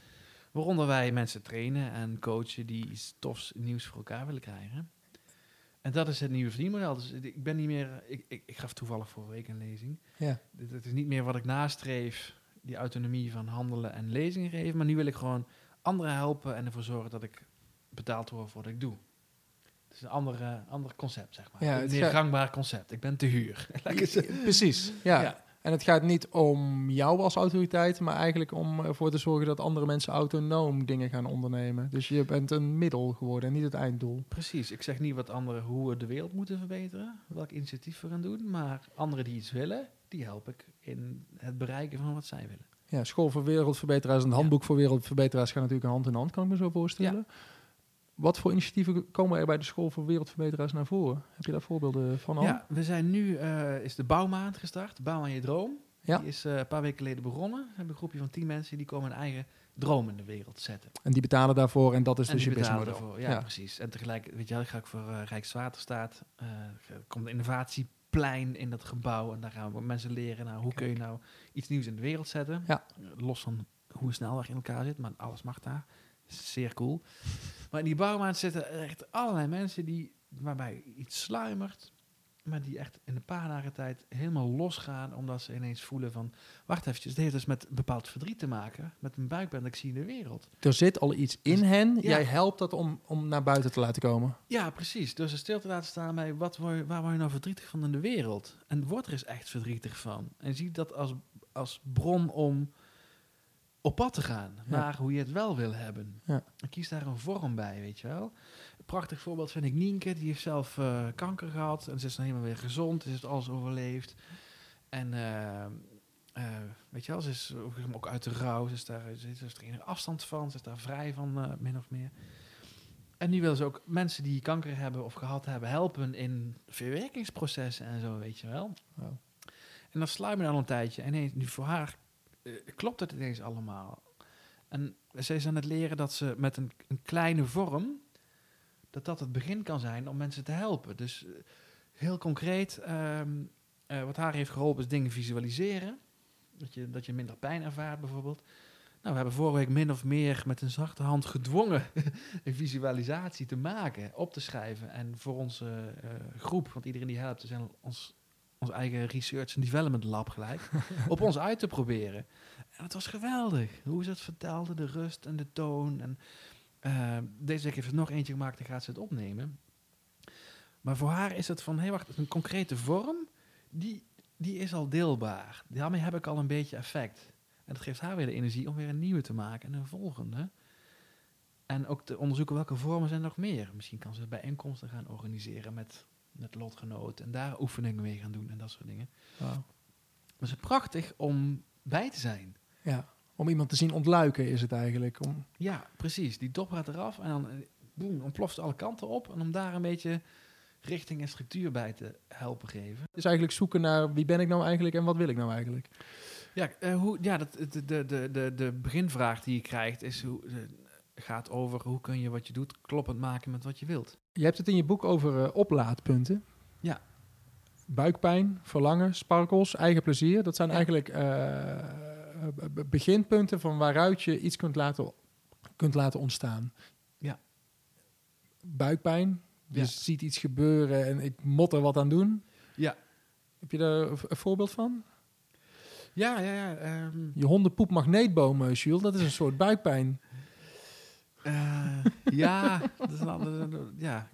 Waaronder wij mensen trainen en coachen die iets tofs nieuws voor elkaar willen krijgen. En dat is het nieuwe verdienmodel. Dus ik ben niet meer. Ik, ik, ik gaf toevallig vorige week een lezing. Ja. Het is niet meer wat ik nastreef, die autonomie van handelen en lezingen geven. Maar nu wil ik gewoon anderen helpen en ervoor zorgen dat ik betaald word voor wat ik doe. Het is een andere, ander concept, zeg maar. Ja, een meer gangbaar concept. Ik ben te huur. Precies, ja. ja. En het gaat niet om jou als autoriteit, maar eigenlijk om ervoor te zorgen dat andere mensen autonoom dingen gaan ondernemen. Dus je bent een middel geworden en niet het einddoel. Precies. Ik zeg niet wat anderen hoe we de wereld moeten verbeteren, welk initiatief we gaan doen, maar anderen die iets willen, die help ik in het bereiken van wat zij willen. Ja, School voor Wereldverbeteraars en het Handboek voor Wereldverbeteraars gaan natuurlijk hand in hand, kan ik me zo voorstellen. Wat voor initiatieven komen er bij de School voor Wereldverbeteraars naar voren? Heb je daar voorbeelden van al? Ja, we zijn nu, uh, is de bouwmaand gestart, Bouw aan je droom. Ja. Die is uh, een paar weken geleden begonnen. We hebben een groepje van tien mensen die komen hun eigen droom in de wereld zetten. En die betalen daarvoor en dat is dus je businessmodel. Ja, ja, precies. En tegelijk, weet je wel, ga ik voor uh, Rijkswaterstaat, komt de innovatie plein in dat gebouw. En daar gaan we mensen leren, nou, hoe kun je nou iets nieuws in de wereld zetten. Ja. Los van hoe een snelweg in elkaar zit, maar alles mag daar. Zeer cool. Maar in die bouwmaat zitten echt allerlei mensen die, waarbij iets sluimert. Maar die echt in een paar dagen tijd helemaal losgaan, omdat ze ineens voelen van, wacht eventjes, dit heeft dus met bepaald verdriet te maken, met een buikpijn dat ik zie in de wereld. Er zit al iets in hen. Ja. Jij helpt dat om, om naar buiten te laten komen. Ja, precies. Dus ze stil te laten staan bij, wat word waar word je nou verdrietig van in de wereld? En word er eens echt verdrietig van. En zie dat als, als bron om op pad te gaan, Ja. naar hoe je het wel wil hebben. Ja. En kies daar een vorm bij, weet je wel. Prachtig voorbeeld vind ik Nienke, die heeft zelf eh, kanker gehad. En ze is dan helemaal weer gezond, ze heeft alles overleefd. En eh, eh, weet je wel, ze is ook- uit de rouw, ze is daar, ze is er in afstand van, ze is daar vrij van, min of meer. En nu wil ze ook mensen die kanker hebben of gehad hebben helpen in verwerkingsprocessen en zo, weet je wel. Wauw. En dan sluit me dan een tijdje. En ineens, nu voor haar klopt het ineens allemaal. En zij is aan het leren dat ze met een, een kleine vorm, dat dat het begin kan zijn om mensen te helpen. Dus eh, heel concreet, ehm, eh, wat haar heeft geholpen is dingen visualiseren. Dat je, dat je minder pijn ervaart bijvoorbeeld. Nou, we hebben vorige week min of meer met een zachte hand gedwongen een visualisatie te maken, op te schrijven. En voor onze eh, groep, want iedereen die helpt, zijn ons, ons eigen research en development lab gelijk, op ons uit te proberen. En het was geweldig. Hoe ze het vertelde, de rust en de toon. En eh, deze week heeft ze nog eentje gemaakt en gaat ze het opnemen. Maar voor haar is het van, hé hey, wacht, een concrete vorm, die, die is al deelbaar. Daarmee heb ik al een beetje effect. En dat geeft haar weer de energie om weer een nieuwe te maken en een volgende. En ook te onderzoeken welke vormen zijn er nog meer. Misschien kan ze bijeenkomsten gaan organiseren met, met lotgenoten en daar oefeningen mee gaan doen en dat soort dingen. Wauw. Maar het is prachtig om bij te zijn. Ja. Om iemand te zien ontluiken is het eigenlijk. Om, Ja, precies. Die dop gaat eraf en dan eh, boem, ontploft alle kanten op. En om daar een beetje richting en structuur bij te helpen geven. dus eigenlijk zoeken naar wie ben ik nou eigenlijk en wat wil ik nou eigenlijk. Ja, eh, hoe, ja dat, de, de, de, de, beginvraag die je krijgt is hoe, eh, gaat over hoe kun je wat je doet kloppend maken met wat je wilt. Je hebt het in je boek over oplaadpunten. Ja. Buikpijn, verlangen, sparkels, eigen plezier. Dat zijn Ja. eigenlijk beginpunten van waaruit je iets kunt laten, kunt laten ontstaan. Ja. Buikpijn, je Ja. ziet iets gebeuren en ik moet er wat aan doen. Ja. Heb je daar een voorbeeld van? Ja, ja, ja. ehm, Je hondenpoep magneetboom, eh, Jules, dat is een soort buikpijn. eh, ja, dat is een andere, ja.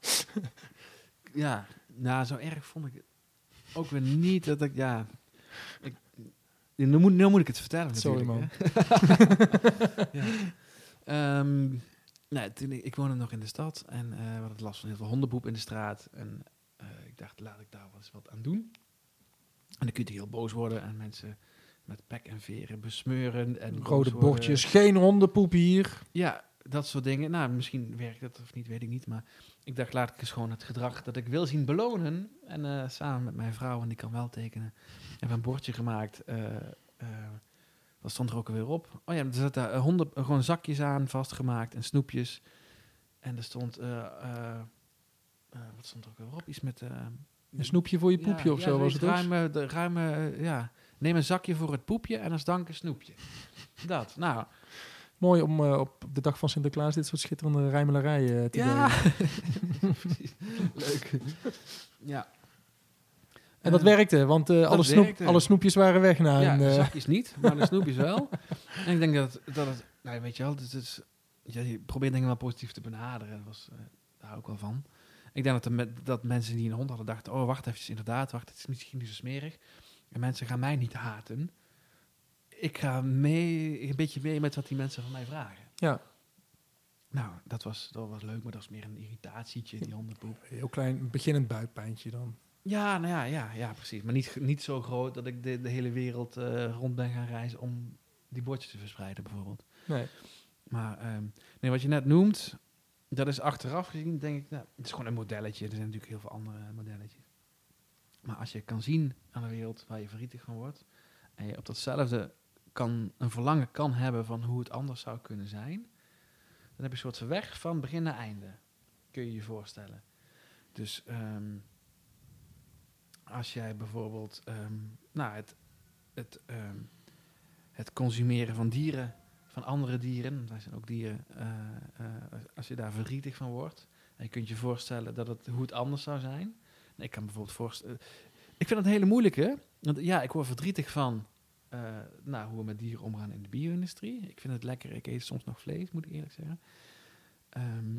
Ja, nou, zo erg vond ik het ook weer niet dat ik, ja... Ik, nu, moet, nu moet ik het vertellen Sorry, hè. ja. Ehm, nee, toen ik, ik woonde nog in de stad en eh we hadden last van heel veel hondenpoep in de straat. En eh, ik dacht, laat ik daar wel eens wat aan doen. En dan kun je heel boos worden en mensen met pek en veren besmeuren. En Rode bordjes, geen hondenpoep hier. Ja, dat soort dingen. Nou, misschien werkt het of niet, weet ik niet. Maar ik dacht, laat ik eens gewoon het gedrag dat ik wil zien belonen. En eh, samen met mijn vrouw, en die kan wel tekenen, hebben we een bordje gemaakt. eh eh, wat stond er ook alweer op? Oh ja, er zaten daar honden, gewoon zakjes aan, vastgemaakt en snoepjes. En er stond, wat stond er ook weer op? Iets met... Een snoepje voor je ja, poepje of ja, zo was het ruime, de ruime, ja. Neem een zakje voor het poepje en als dank een snoepje. Dat, nou, Mooi om eh, op de dag van Sinterklaas dit soort schitterende rijmelarijen eh, te Ja. Leuk. Ja. En dat Eh, werkte, want eh, alle, snoep, alle snoepjes waren weg na Ja, een, de zakjes niet, maar de snoepjes wel. En ik denk dat, dat het, nou, weet je wel, het is, ja, je probeert dingen wel positief te benaderen. Dat was, eh, daar hou ik wel van. Ik denk dat, er met, dat mensen die een hond hadden dachten, oh, wacht even, inderdaad, wacht, het is misschien niet zo smerig. En mensen gaan mij niet haten. Ik ga mee, een beetje mee met wat die mensen van mij vragen. Ja, Nou, dat was, dat was leuk, maar dat was meer een irritatietje, die hondenpoep. heel klein, beginnend buikpijntje dan. Ja, nou ja, ja, ja precies. Maar niet, niet zo groot dat ik de, de hele wereld eh, rond ben gaan reizen om die bordjes te verspreiden, bijvoorbeeld. Nee. Maar ehm, nee, wat je net noemt, dat is achteraf gezien, denk ik, nou, het is gewoon een modelletje. Er zijn natuurlijk heel veel andere modelletjes. Maar als je kan zien aan de wereld waar je verdrietig van wordt, en je op datzelfde kan, een verlangen kan hebben van hoe het anders zou kunnen zijn, dan heb je een soort weg van begin naar einde. Kun je je voorstellen. Dus ehm, als jij bijvoorbeeld ehm, nou, het, het, ehm, het consumeren van dieren, van andere dieren, wij zijn ook dieren, eh, eh, als je daar verdrietig van wordt, en je kunt je voorstellen dat het, hoe het anders zou zijn, Ik kan bijvoorbeeld voorstellen... ik vind het een hele moeilijke. Want ja, ik word verdrietig van eh, nou, hoe we met dieren omgaan in de bio-industrie. Ik vind het lekker. Ik eet soms nog vlees, moet ik eerlijk zeggen. Ehm,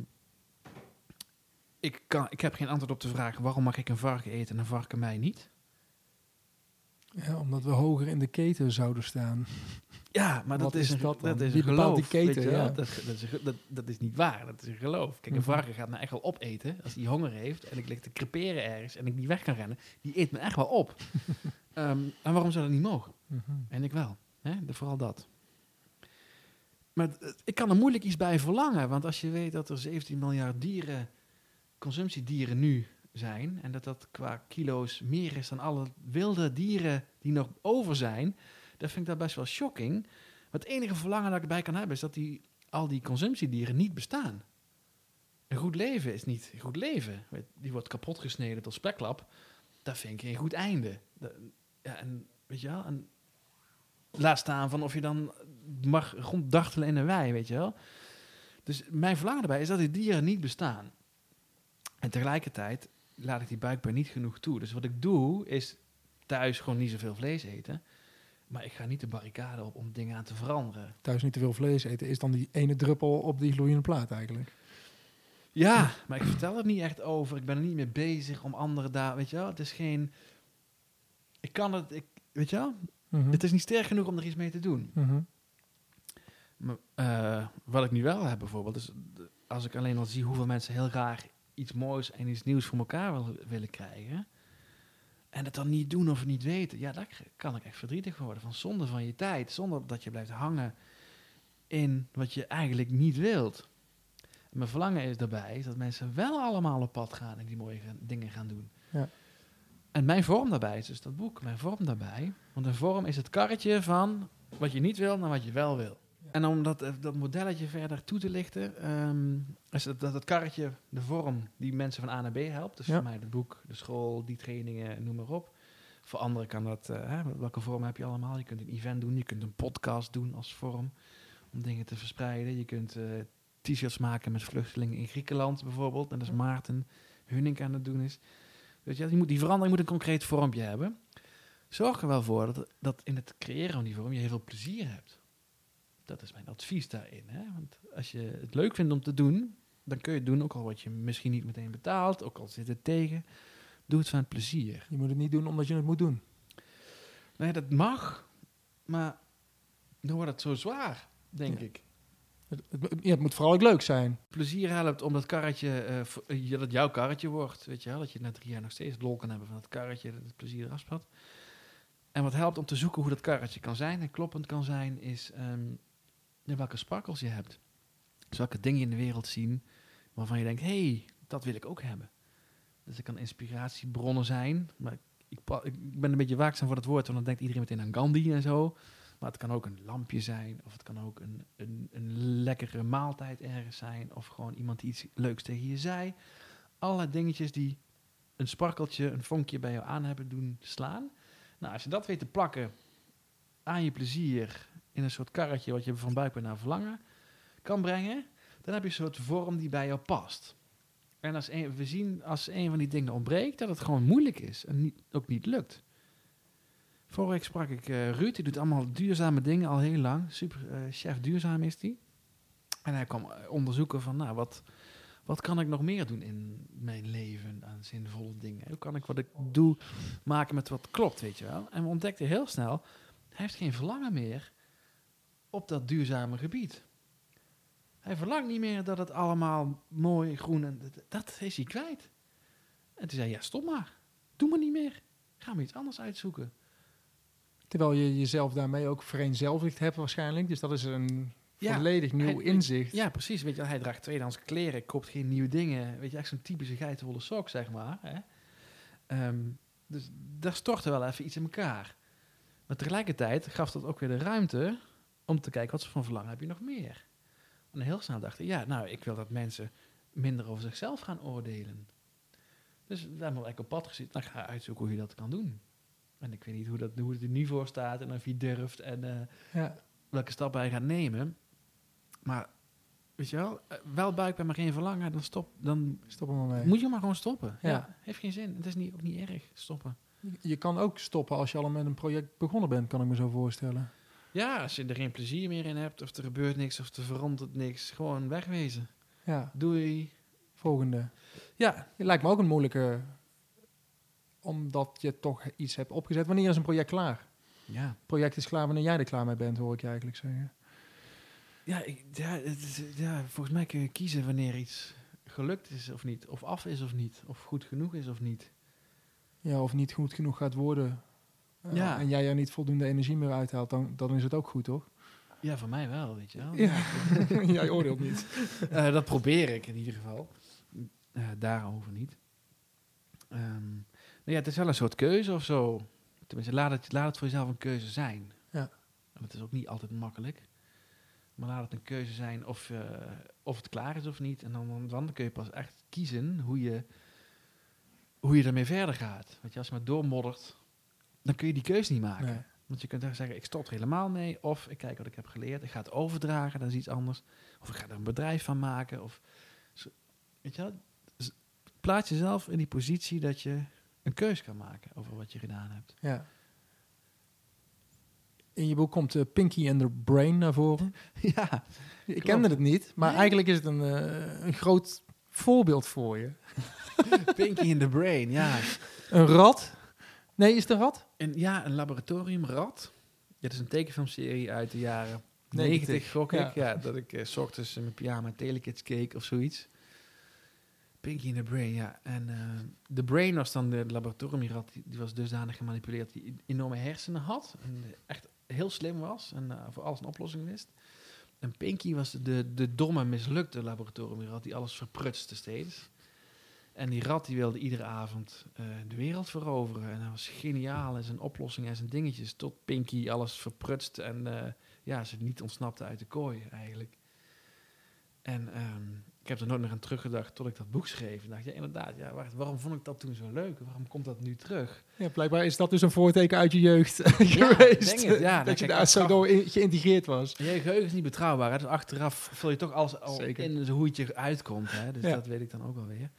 ik, kan, ik heb geen antwoord op de vraag... waarom mag ik een varken eten en een varken mij niet? Ja, omdat we hoger in de keten zouden staan. Ja, maar dat is, een, dat dat, dan? is een geloof. die keten, ja. dat, dat, is, dat is niet waar, dat is een geloof. Kijk, een Mhm. varken gaat me echt wel opeten als hij honger heeft en ik lig te creperen ergens en ik niet weg kan rennen. Die eet me echt wel op. Ehm, en waarom zou dat niet mogen? Mhm. En ik wel. Hè? De- vooral dat. Maar ik kan er moeilijk iets bij verlangen. Want als je weet dat er 17 miljard dieren, consumptiedieren nu zijn... en dat dat qua kilo's meer is dan alle wilde dieren die nog over zijn... dan vind ik dat best wel shocking. Maar het enige verlangen dat ik erbij kan hebben... is dat die, al die consumptiedieren niet bestaan. Een goed leven is niet goed leven. Die wordt kapot gesneden tot speklap. Dat vind ik geen goed einde. Ja, en weet je wel... laat staan van of je dan mag ronddartelen in een wei, weet je wel. Dus mijn verlangen erbij is dat die dieren niet bestaan. En tegelijkertijd laat ik die buikpijn niet genoeg toe. Dus wat ik doe, is thuis gewoon niet zoveel vlees eten. Maar ik ga niet de barricade op om dingen aan te veranderen. Thuis niet te veel vlees eten is dan die ene druppel op die gloeiende plaat eigenlijk. Ja, maar ik vertel er niet echt over. Ik ben er niet mee bezig om anderen daar, weet je wel. Het is geen... Ik kan het, ik, weet je wel. Mhm. Het is niet sterk genoeg om er iets mee te doen. Mhm. Maar, eh, wat ik nu wel heb bijvoorbeeld, is als ik alleen al zie hoeveel mensen heel graag iets moois en iets nieuws voor elkaar wil- willen krijgen. En het dan niet doen of niet weten. Ja, daar kan ik echt verdrietig worden. Van zonde van je tijd. Zonder dat je blijft hangen in wat je eigenlijk niet wilt. En mijn verlangen is daarbij is dat mensen wel allemaal op pad gaan en die mooie dingen gaan doen. Ja. En mijn vorm daarbij is dus dat boek. Mijn vorm daarbij. Want een vorm is het karretje van wat je niet wil naar wat je wel wil. En om dat, eh, dat modelletje verder toe te lichten, ehm, is het, dat het karretje de vorm die mensen van A naar B helpt. Dus Ja. voor mij het boek, de school, die trainingen, noem maar op. Voor anderen kan dat, eh, hè, welke vorm heb je allemaal? Je kunt een event doen, je kunt een podcast doen als vorm om dingen te verspreiden. Je kunt eh, t-shirts maken met vluchtelingen in Griekenland bijvoorbeeld. En dat is Maarten Hunink aan het doen is. Dus ja, die, moet, die verandering moet een concreet vormpje hebben. Zorg er wel voor dat, dat in het creëren van die vorm je heel veel plezier hebt. Dat is mijn advies daarin. Hè? Want als je het leuk vindt om te doen, dan kun je het doen, ook al word je misschien niet meteen betaald, ook al zit het tegen. Doe het van het plezier. Je moet het niet doen omdat je het moet doen. Nee, dat mag, maar dan wordt het zo zwaar, denk Ja. ik. Het, ja, het moet vooral ook leuk zijn. Plezier helpt om dat karretje, eh, eh, dat jouw karretje wordt. Weet je wel, dat je na drie jaar nog steeds lol kan hebben van het karretje, dat het plezier eraf. En wat helpt om te zoeken hoe dat karretje kan zijn en kloppend kan zijn, is ehm, welke sparkels je hebt. Dus welke dingen in de wereld zien waarvan je denkt, hé, hey, dat wil ik ook hebben. Dus het kan inspiratiebronnen zijn, maar ik, ik ben een beetje waakzaam voor dat woord, want dan denkt iedereen meteen aan Gandhi en zo. Maar het kan ook een lampje zijn, of het kan ook een, een, een lekkere maaltijd ergens zijn, of gewoon iemand die iets leuks tegen je zei. Allerlei dingetjes die een sparkeltje, een vonkje bij jou aan hebben doen slaan. Nou, als je dat weet te plakken aan je plezier in een soort karretje wat je van buik naar verlangen kan brengen, dan heb je een soort vorm die bij jou past. En als we zien als een van die dingen ontbreekt, dat het gewoon moeilijk is en niet, ook niet lukt. Vorige week sprak ik eh, Ruud, die doet allemaal duurzame dingen al heel lang. Super eh, chef duurzaam is die. En hij kwam eh, onderzoeken van, nou, wat, wat kan ik nog meer doen in mijn leven aan zinvolle dingen? Hoe kan ik wat ik doe maken met wat klopt, weet je wel? En we ontdekten heel snel, hij heeft geen verlangen meer op dat duurzame gebied. Hij verlangt niet meer dat het allemaal mooi, groen en dat, dat is hij kwijt. En toen zei hij, ja, stop maar. Doe maar niet meer. Ga maar iets anders uitzoeken. Terwijl je jezelf daarmee ook vereenzelvigd hebt waarschijnlijk. Dus dat is een Ja, volledig nieuw hij- inzicht. Ja, precies. Weet je, hij draagt tweedehands kleren, koopt geen nieuwe dingen. Weet je, echt zo'n typische geitenwolle sok, zeg maar. Hè? Ehm, dus daar stortte wel even iets in elkaar. Maar tegelijkertijd gaf dat ook weer de ruimte om te kijken wat voor verlangen heb je nog meer. En heel snel dacht ik, ja, nou, ik wil dat mensen minder over zichzelf gaan oordelen. Dus daar hebben we eigenlijk op pad gezet. Nou, ga uitzoeken hoe je dat kan doen. En ik weet niet hoe, dat, hoe het er nu voor staat en of je durft en... eh, Ja. welke stappen hij gaat nemen. Maar weet je wel, eh, wel buikpijn, maar geen verlangen, dan stop, dan Stop maar mee. moet je maar gewoon stoppen. Ja. Ja. heeft geen zin. Het is niet, ook niet erg, stoppen. Je kan ook stoppen als je al met een project begonnen bent, kan ik me zo voorstellen. Ja, als je er geen plezier meer in hebt, of er gebeurt niks, of er verandert niks, gewoon wegwezen. Ja, Doei. volgende. Ja, Het lijkt me ook een moeilijke, omdat je toch iets hebt opgezet. Wanneer is een project klaar? ja. Het project is klaar wanneer jij er klaar mee bent, hoor ik je eigenlijk zeggen. Ja, ik, ja, het ja, volgens mij kun je kiezen wanneer iets gelukt is of niet, of af is of niet, of goed genoeg is of niet. Ja, of niet goed genoeg gaat worden. eh, Ja. En jij er niet voldoende energie meer uithaalt, dan, dan is het ook goed, toch? Ja, voor mij wel, weet je wel. Ja. jij oordeelt niet. Eh, dat probeer ik in ieder geval. Eh, daarover niet. Ehm, ja, het is wel een soort keuze of zo. Tenminste, laat het, laat het voor jezelf een keuze zijn. Ja. En dat is ook niet altijd makkelijk. Maar laat het een keuze zijn of, eh, of het klaar is of niet. En dan, dan, kun je pas echt kiezen hoe je, hoe je ermee verder gaat. Want als je maar doormoddert, dan kun je die keuze niet maken. Nee. Want je kunt dan zeggen, ik stop er helemaal mee. Of ik kijk wat ik heb geleerd. Ik ga het overdragen, dat is iets anders. Of ik ga er een bedrijf van maken. Of, weet je wel? Dus plaats jezelf in die positie dat je een keus kan maken over wat je gedaan hebt. Ja. In je boek komt eh, Pinky and the Brain naar voren. ja, Ik Klopt. kende het niet, maar Nee. eigenlijk is het een, eh, een groot voorbeeld voor je. Pinky in the Brain, ja. Een rat. Nee, is het een rat? En ja, een laboratoriumrat. Dit is een tekenfilmserie uit de jaren 90, 90, gok ik. Ja, dat ik eh, s ochtends in mijn pyjama Telekids keek of zoiets. Pinky in the Brain, ja. En eh, de Brain was dan de laboratoriumrat. Die, die was dusdanig gemanipuleerd die enorme hersenen had. En eh, echt heel slim was en eh, voor alles een oplossing wist. En Pinky was de, de domme, mislukte laboratoriumrat die alles verprutste steeds. En die rat die wilde iedere avond eh, de wereld veroveren. En hij was geniaal in zijn oplossingen en zijn dingetjes. Tot Pinky alles verprutst en eh, ja, ze niet ontsnapte uit de kooi eigenlijk. En ehm, ik heb er nooit meer aan teruggedacht tot ik dat boek schreef. En dacht, ja inderdaad, ja, waarom vond ik dat toen zo leuk? Waarom komt dat nu terug? Ja, blijkbaar is dat dus een voorteken uit je jeugd Ja, geweest. denk het, ja. dat je Kijk, daar zo door in- geïntegreerd was. Je geheugen is niet betrouwbaar. Hè? Dus achteraf vul je toch alles al Zeker. in hoe het je uitkomt. Hè? Dus Ja. dat weet ik dan ook wel weer.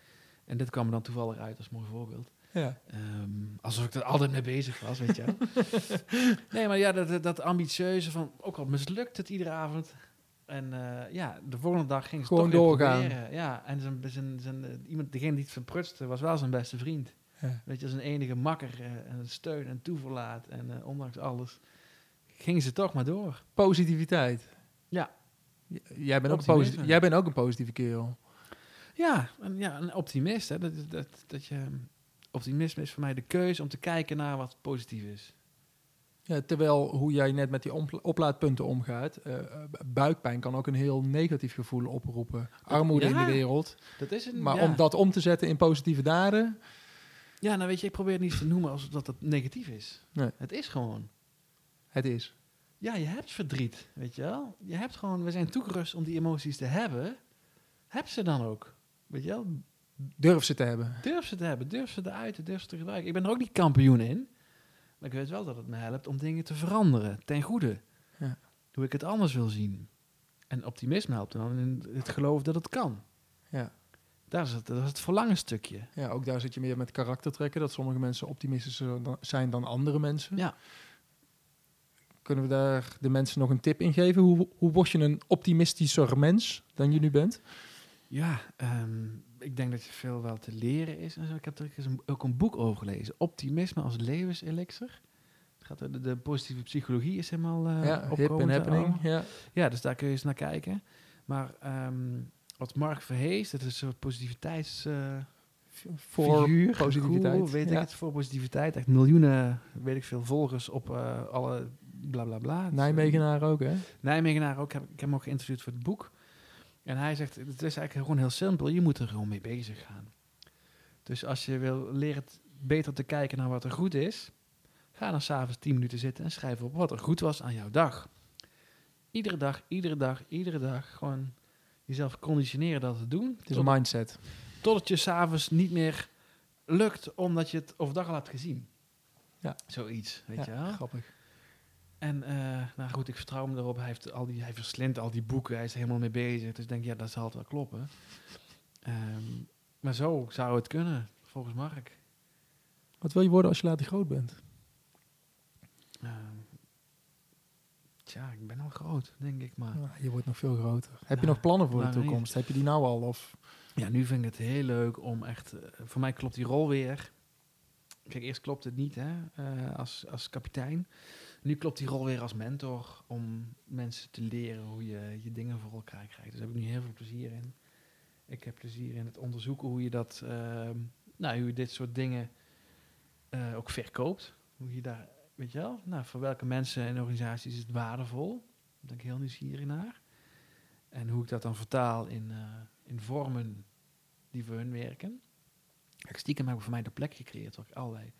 En dit kwam er dan toevallig uit als mooi voorbeeld. Ja. Ehm, alsof ik er altijd mee bezig was, weet je nee, maar ja, dat- dat ambitieuze van... Ook al mislukt het iedere avond. En eh, ja, de volgende dag ging ze Gewoon toch weer doorgaan. proberen. Ja, en zijn, zijn, zijn, eh, iemand, degene die het verprutste was wel zijn beste vriend. Ja. Weet je, zijn enige makker eh, en steun en toeverlaat. En eh, ondanks alles gingen ze toch maar door. Positiviteit. Ja. J- Jij bent, ook jij bent ook een positieve kerel. Ja, een, ja, een optimist. Hè? Dat, dat, dat je, optimisme is voor mij de keuze om te kijken naar wat positief is. Ja, terwijl hoe jij net met die oplaadpunten omgaat, eh, eh, buikpijn kan ook een heel negatief gevoel oproepen. Armoede in de wereld. Dat is een, Maar ja. om dat om te zetten in positieve daden, Ja, nou weet je, ik probeer het niet te noemen alsof dat het negatief is. Nee. Het is gewoon. het is. Ja, je hebt verdriet, weet je wel. Je hebt gewoon, we zijn toegerust om die emoties te hebben. Heb ze dan ook. Weet je wel, Durf ze te hebben. durf ze te hebben, durf ze te uiten, durf ze te gebruiken. Ik ben er ook niet kampioen in. Maar ik weet wel dat het me helpt om dingen te veranderen, ten goede. Ja. Hoe ik het anders wil zien. En optimisme helpt dan in het geloof dat het kan. Ja. Daar is het, dat is het verlangenstukje. ja, ook daar zit je meer met karaktertrekken. Dat sommige mensen optimistischer zijn dan andere mensen. Ja. Kunnen we daar de mensen nog een tip in geven? Hoe, hoe word je een optimistischer mens dan je nu bent? Ja, ehm, ik denk dat je veel wel te leren is. En zo. Ik heb er een, ook een boek over gelezen. Optimisme als levenselixer. Het gaat, de, de positieve psychologie is helemaal uh, ja, hip en happening. Ja. Ja, dus daar kun je eens naar kijken. Maar ehm, wat Mark Verhees, dat is een soort positiviteits... eh, Voor figuur, positiviteit, weet ja. ik het, voor positiviteit. Echt miljoenen, weet ik veel, volgers op eh, alle bla bla bla. Dus, Nijmegenaar ook, hè? Nijmegenaar ook. Ik heb, ik heb hem ook geïnterviewd voor het boek. En hij zegt, het is eigenlijk gewoon heel simpel. Je moet er gewoon mee bezig gaan. Dus als je wil leren beter te kijken naar wat er goed is, ga dan s'avonds 10 minuten zitten en schrijf op wat er goed was aan jouw dag. Iedere dag, iedere dag, iedere dag. Gewoon jezelf conditioneren dat te doen. Het is een mindset. Totdat je s'avonds niet meer lukt omdat je het overdag al hebt gezien. Ja. Zoiets, weet Ja, je wel. Grappig. En eh, nou goed, ik vertrouw hem erop. Hij, heeft al die, hij verslindt al die boeken. Hij is er helemaal mee bezig. Dus ik denk, ja, dat zal het wel kloppen. Ehm, maar zo zou het kunnen, volgens Mark. Wat wil je worden als je later groot bent? Ehm, tja, ik ben al groot, denk ik. Maar Ah, je wordt nog veel groter. Heb je nog plannen voor de nou, toekomst? Heb je die nou al? Of? ja, nu vind ik het heel leuk om echt... eh, voor mij klopt die rol weer. Kijk, eerst klopt het niet hè, eh, als, als kapitein. Nu klopt die rol weer als mentor om mensen te leren hoe je je dingen voor elkaar krijgt. Dus daar heb ik nu heel veel plezier in. Ik heb plezier in het onderzoeken hoe je dat, ehm, nou, hoe je dit soort dingen eh, ook verkoopt. Hoe je daar, weet je wel, nou, voor welke mensen en organisaties is het waardevol? Daar ben ik heel nieuwsgierig naar. En hoe ik dat dan vertaal in, eh, in vormen die voor hun werken. Stiekem heb ik voor mij de plek gecreëerd waar ik allerlei,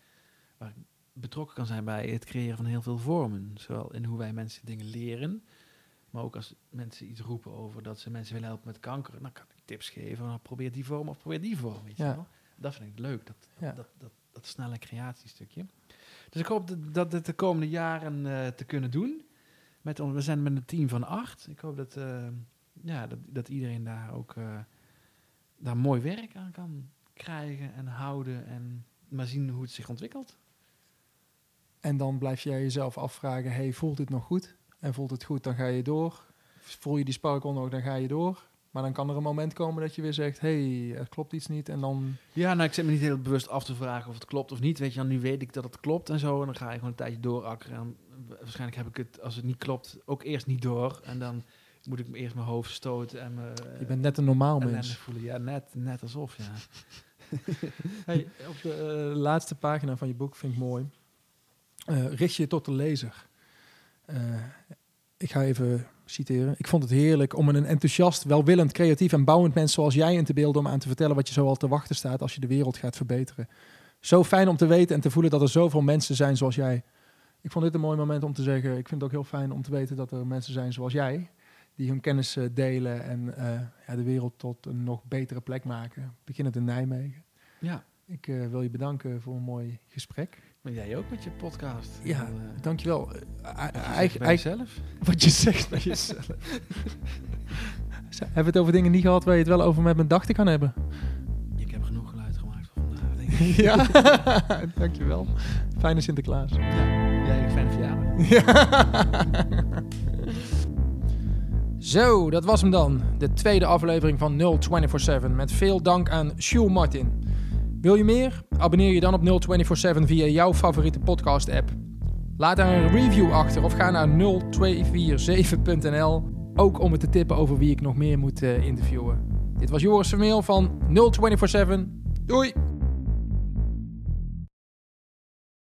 waar ik betrokken kan zijn bij het creëren van heel veel vormen. Zowel in hoe wij mensen dingen leren, maar ook als mensen iets roepen over dat ze mensen willen helpen met kanker, dan kan ik tips geven. Nou, probeer die vorm of probeer die vorm. Weet je Ja. wel? Dat vind ik leuk, dat, Ja. dat, dat, dat snelle creatiestukje. Dus ik hoop dat, dat het de komende jaren eh, te kunnen doen. Met, we zijn met een team van acht. Ik hoop dat, eh, ja, dat, dat iedereen daar ook eh, daar mooi werk aan kan krijgen en houden. En maar zien hoe het zich ontwikkelt. En dan blijf jij jezelf afvragen, hey, voelt dit nog goed? En voelt het goed, dan ga je door. Voel je die sparkle nog, dan ga je door. Maar dan kan er een moment komen dat je weer zegt, hey, er klopt iets niet. En dan, Ja, nou, ik zit me niet heel bewust af te vragen of het klopt of niet. Weet je, dan nu weet ik dat het klopt en zo. En dan ga je gewoon een tijdje doorakkeren. En wa- waarschijnlijk heb ik het, als het niet klopt, ook eerst niet door. En dan moet ik me eerst mijn hoofd stoten en me... je bent net een normaal mens. voelen. Ja, net, net alsof, ja. Hey, op de eh, laatste pagina van je boek vind ik mooi. Eh, richt je tot de lezer. Eh, ik ga even citeren. Ik vond het heerlijk om een enthousiast, welwillend, creatief en bouwend mens zoals jij in te beelden om aan te vertellen wat je zoal te wachten staat als je de wereld gaat verbeteren. Zo fijn om te weten en te voelen dat er zoveel mensen zijn zoals jij. Ik vond dit een mooi moment om te zeggen. Ik vind het ook heel fijn om te weten dat er mensen zijn zoals jij. Die hun kennis eh, delen en ja, de wereld tot een nog betere plek maken. Beginnend in Nijmegen. Ja, Ik wil je bedanken voor een mooi gesprek. Maar jij ook met je podcast. Ja, eh, Dankjewel. Uh, wat je zegt eigen, bij eigen, jezelf. wat je zegt bij jezelf. Hebben we het over dingen niet gehad waar je het wel over met mijn dag te kan hebben? Ik heb genoeg geluid gemaakt voor vandaag, denk ik. ja, dankjewel. Fijne Sinterklaas. Ja, jij een fijne verjaardag. Zo, dat was hem dan. De tweede aflevering van 0247 met veel dank aan Jules Martin. Wil je meer? Abonneer je dan op 0247 via jouw favoriete podcast app. Laat daar een review achter of ga naar 0247.nl ook om me te tippen over wie ik nog meer moet eh, interviewen. Dit was Joris Vermeel van 0247. Doei!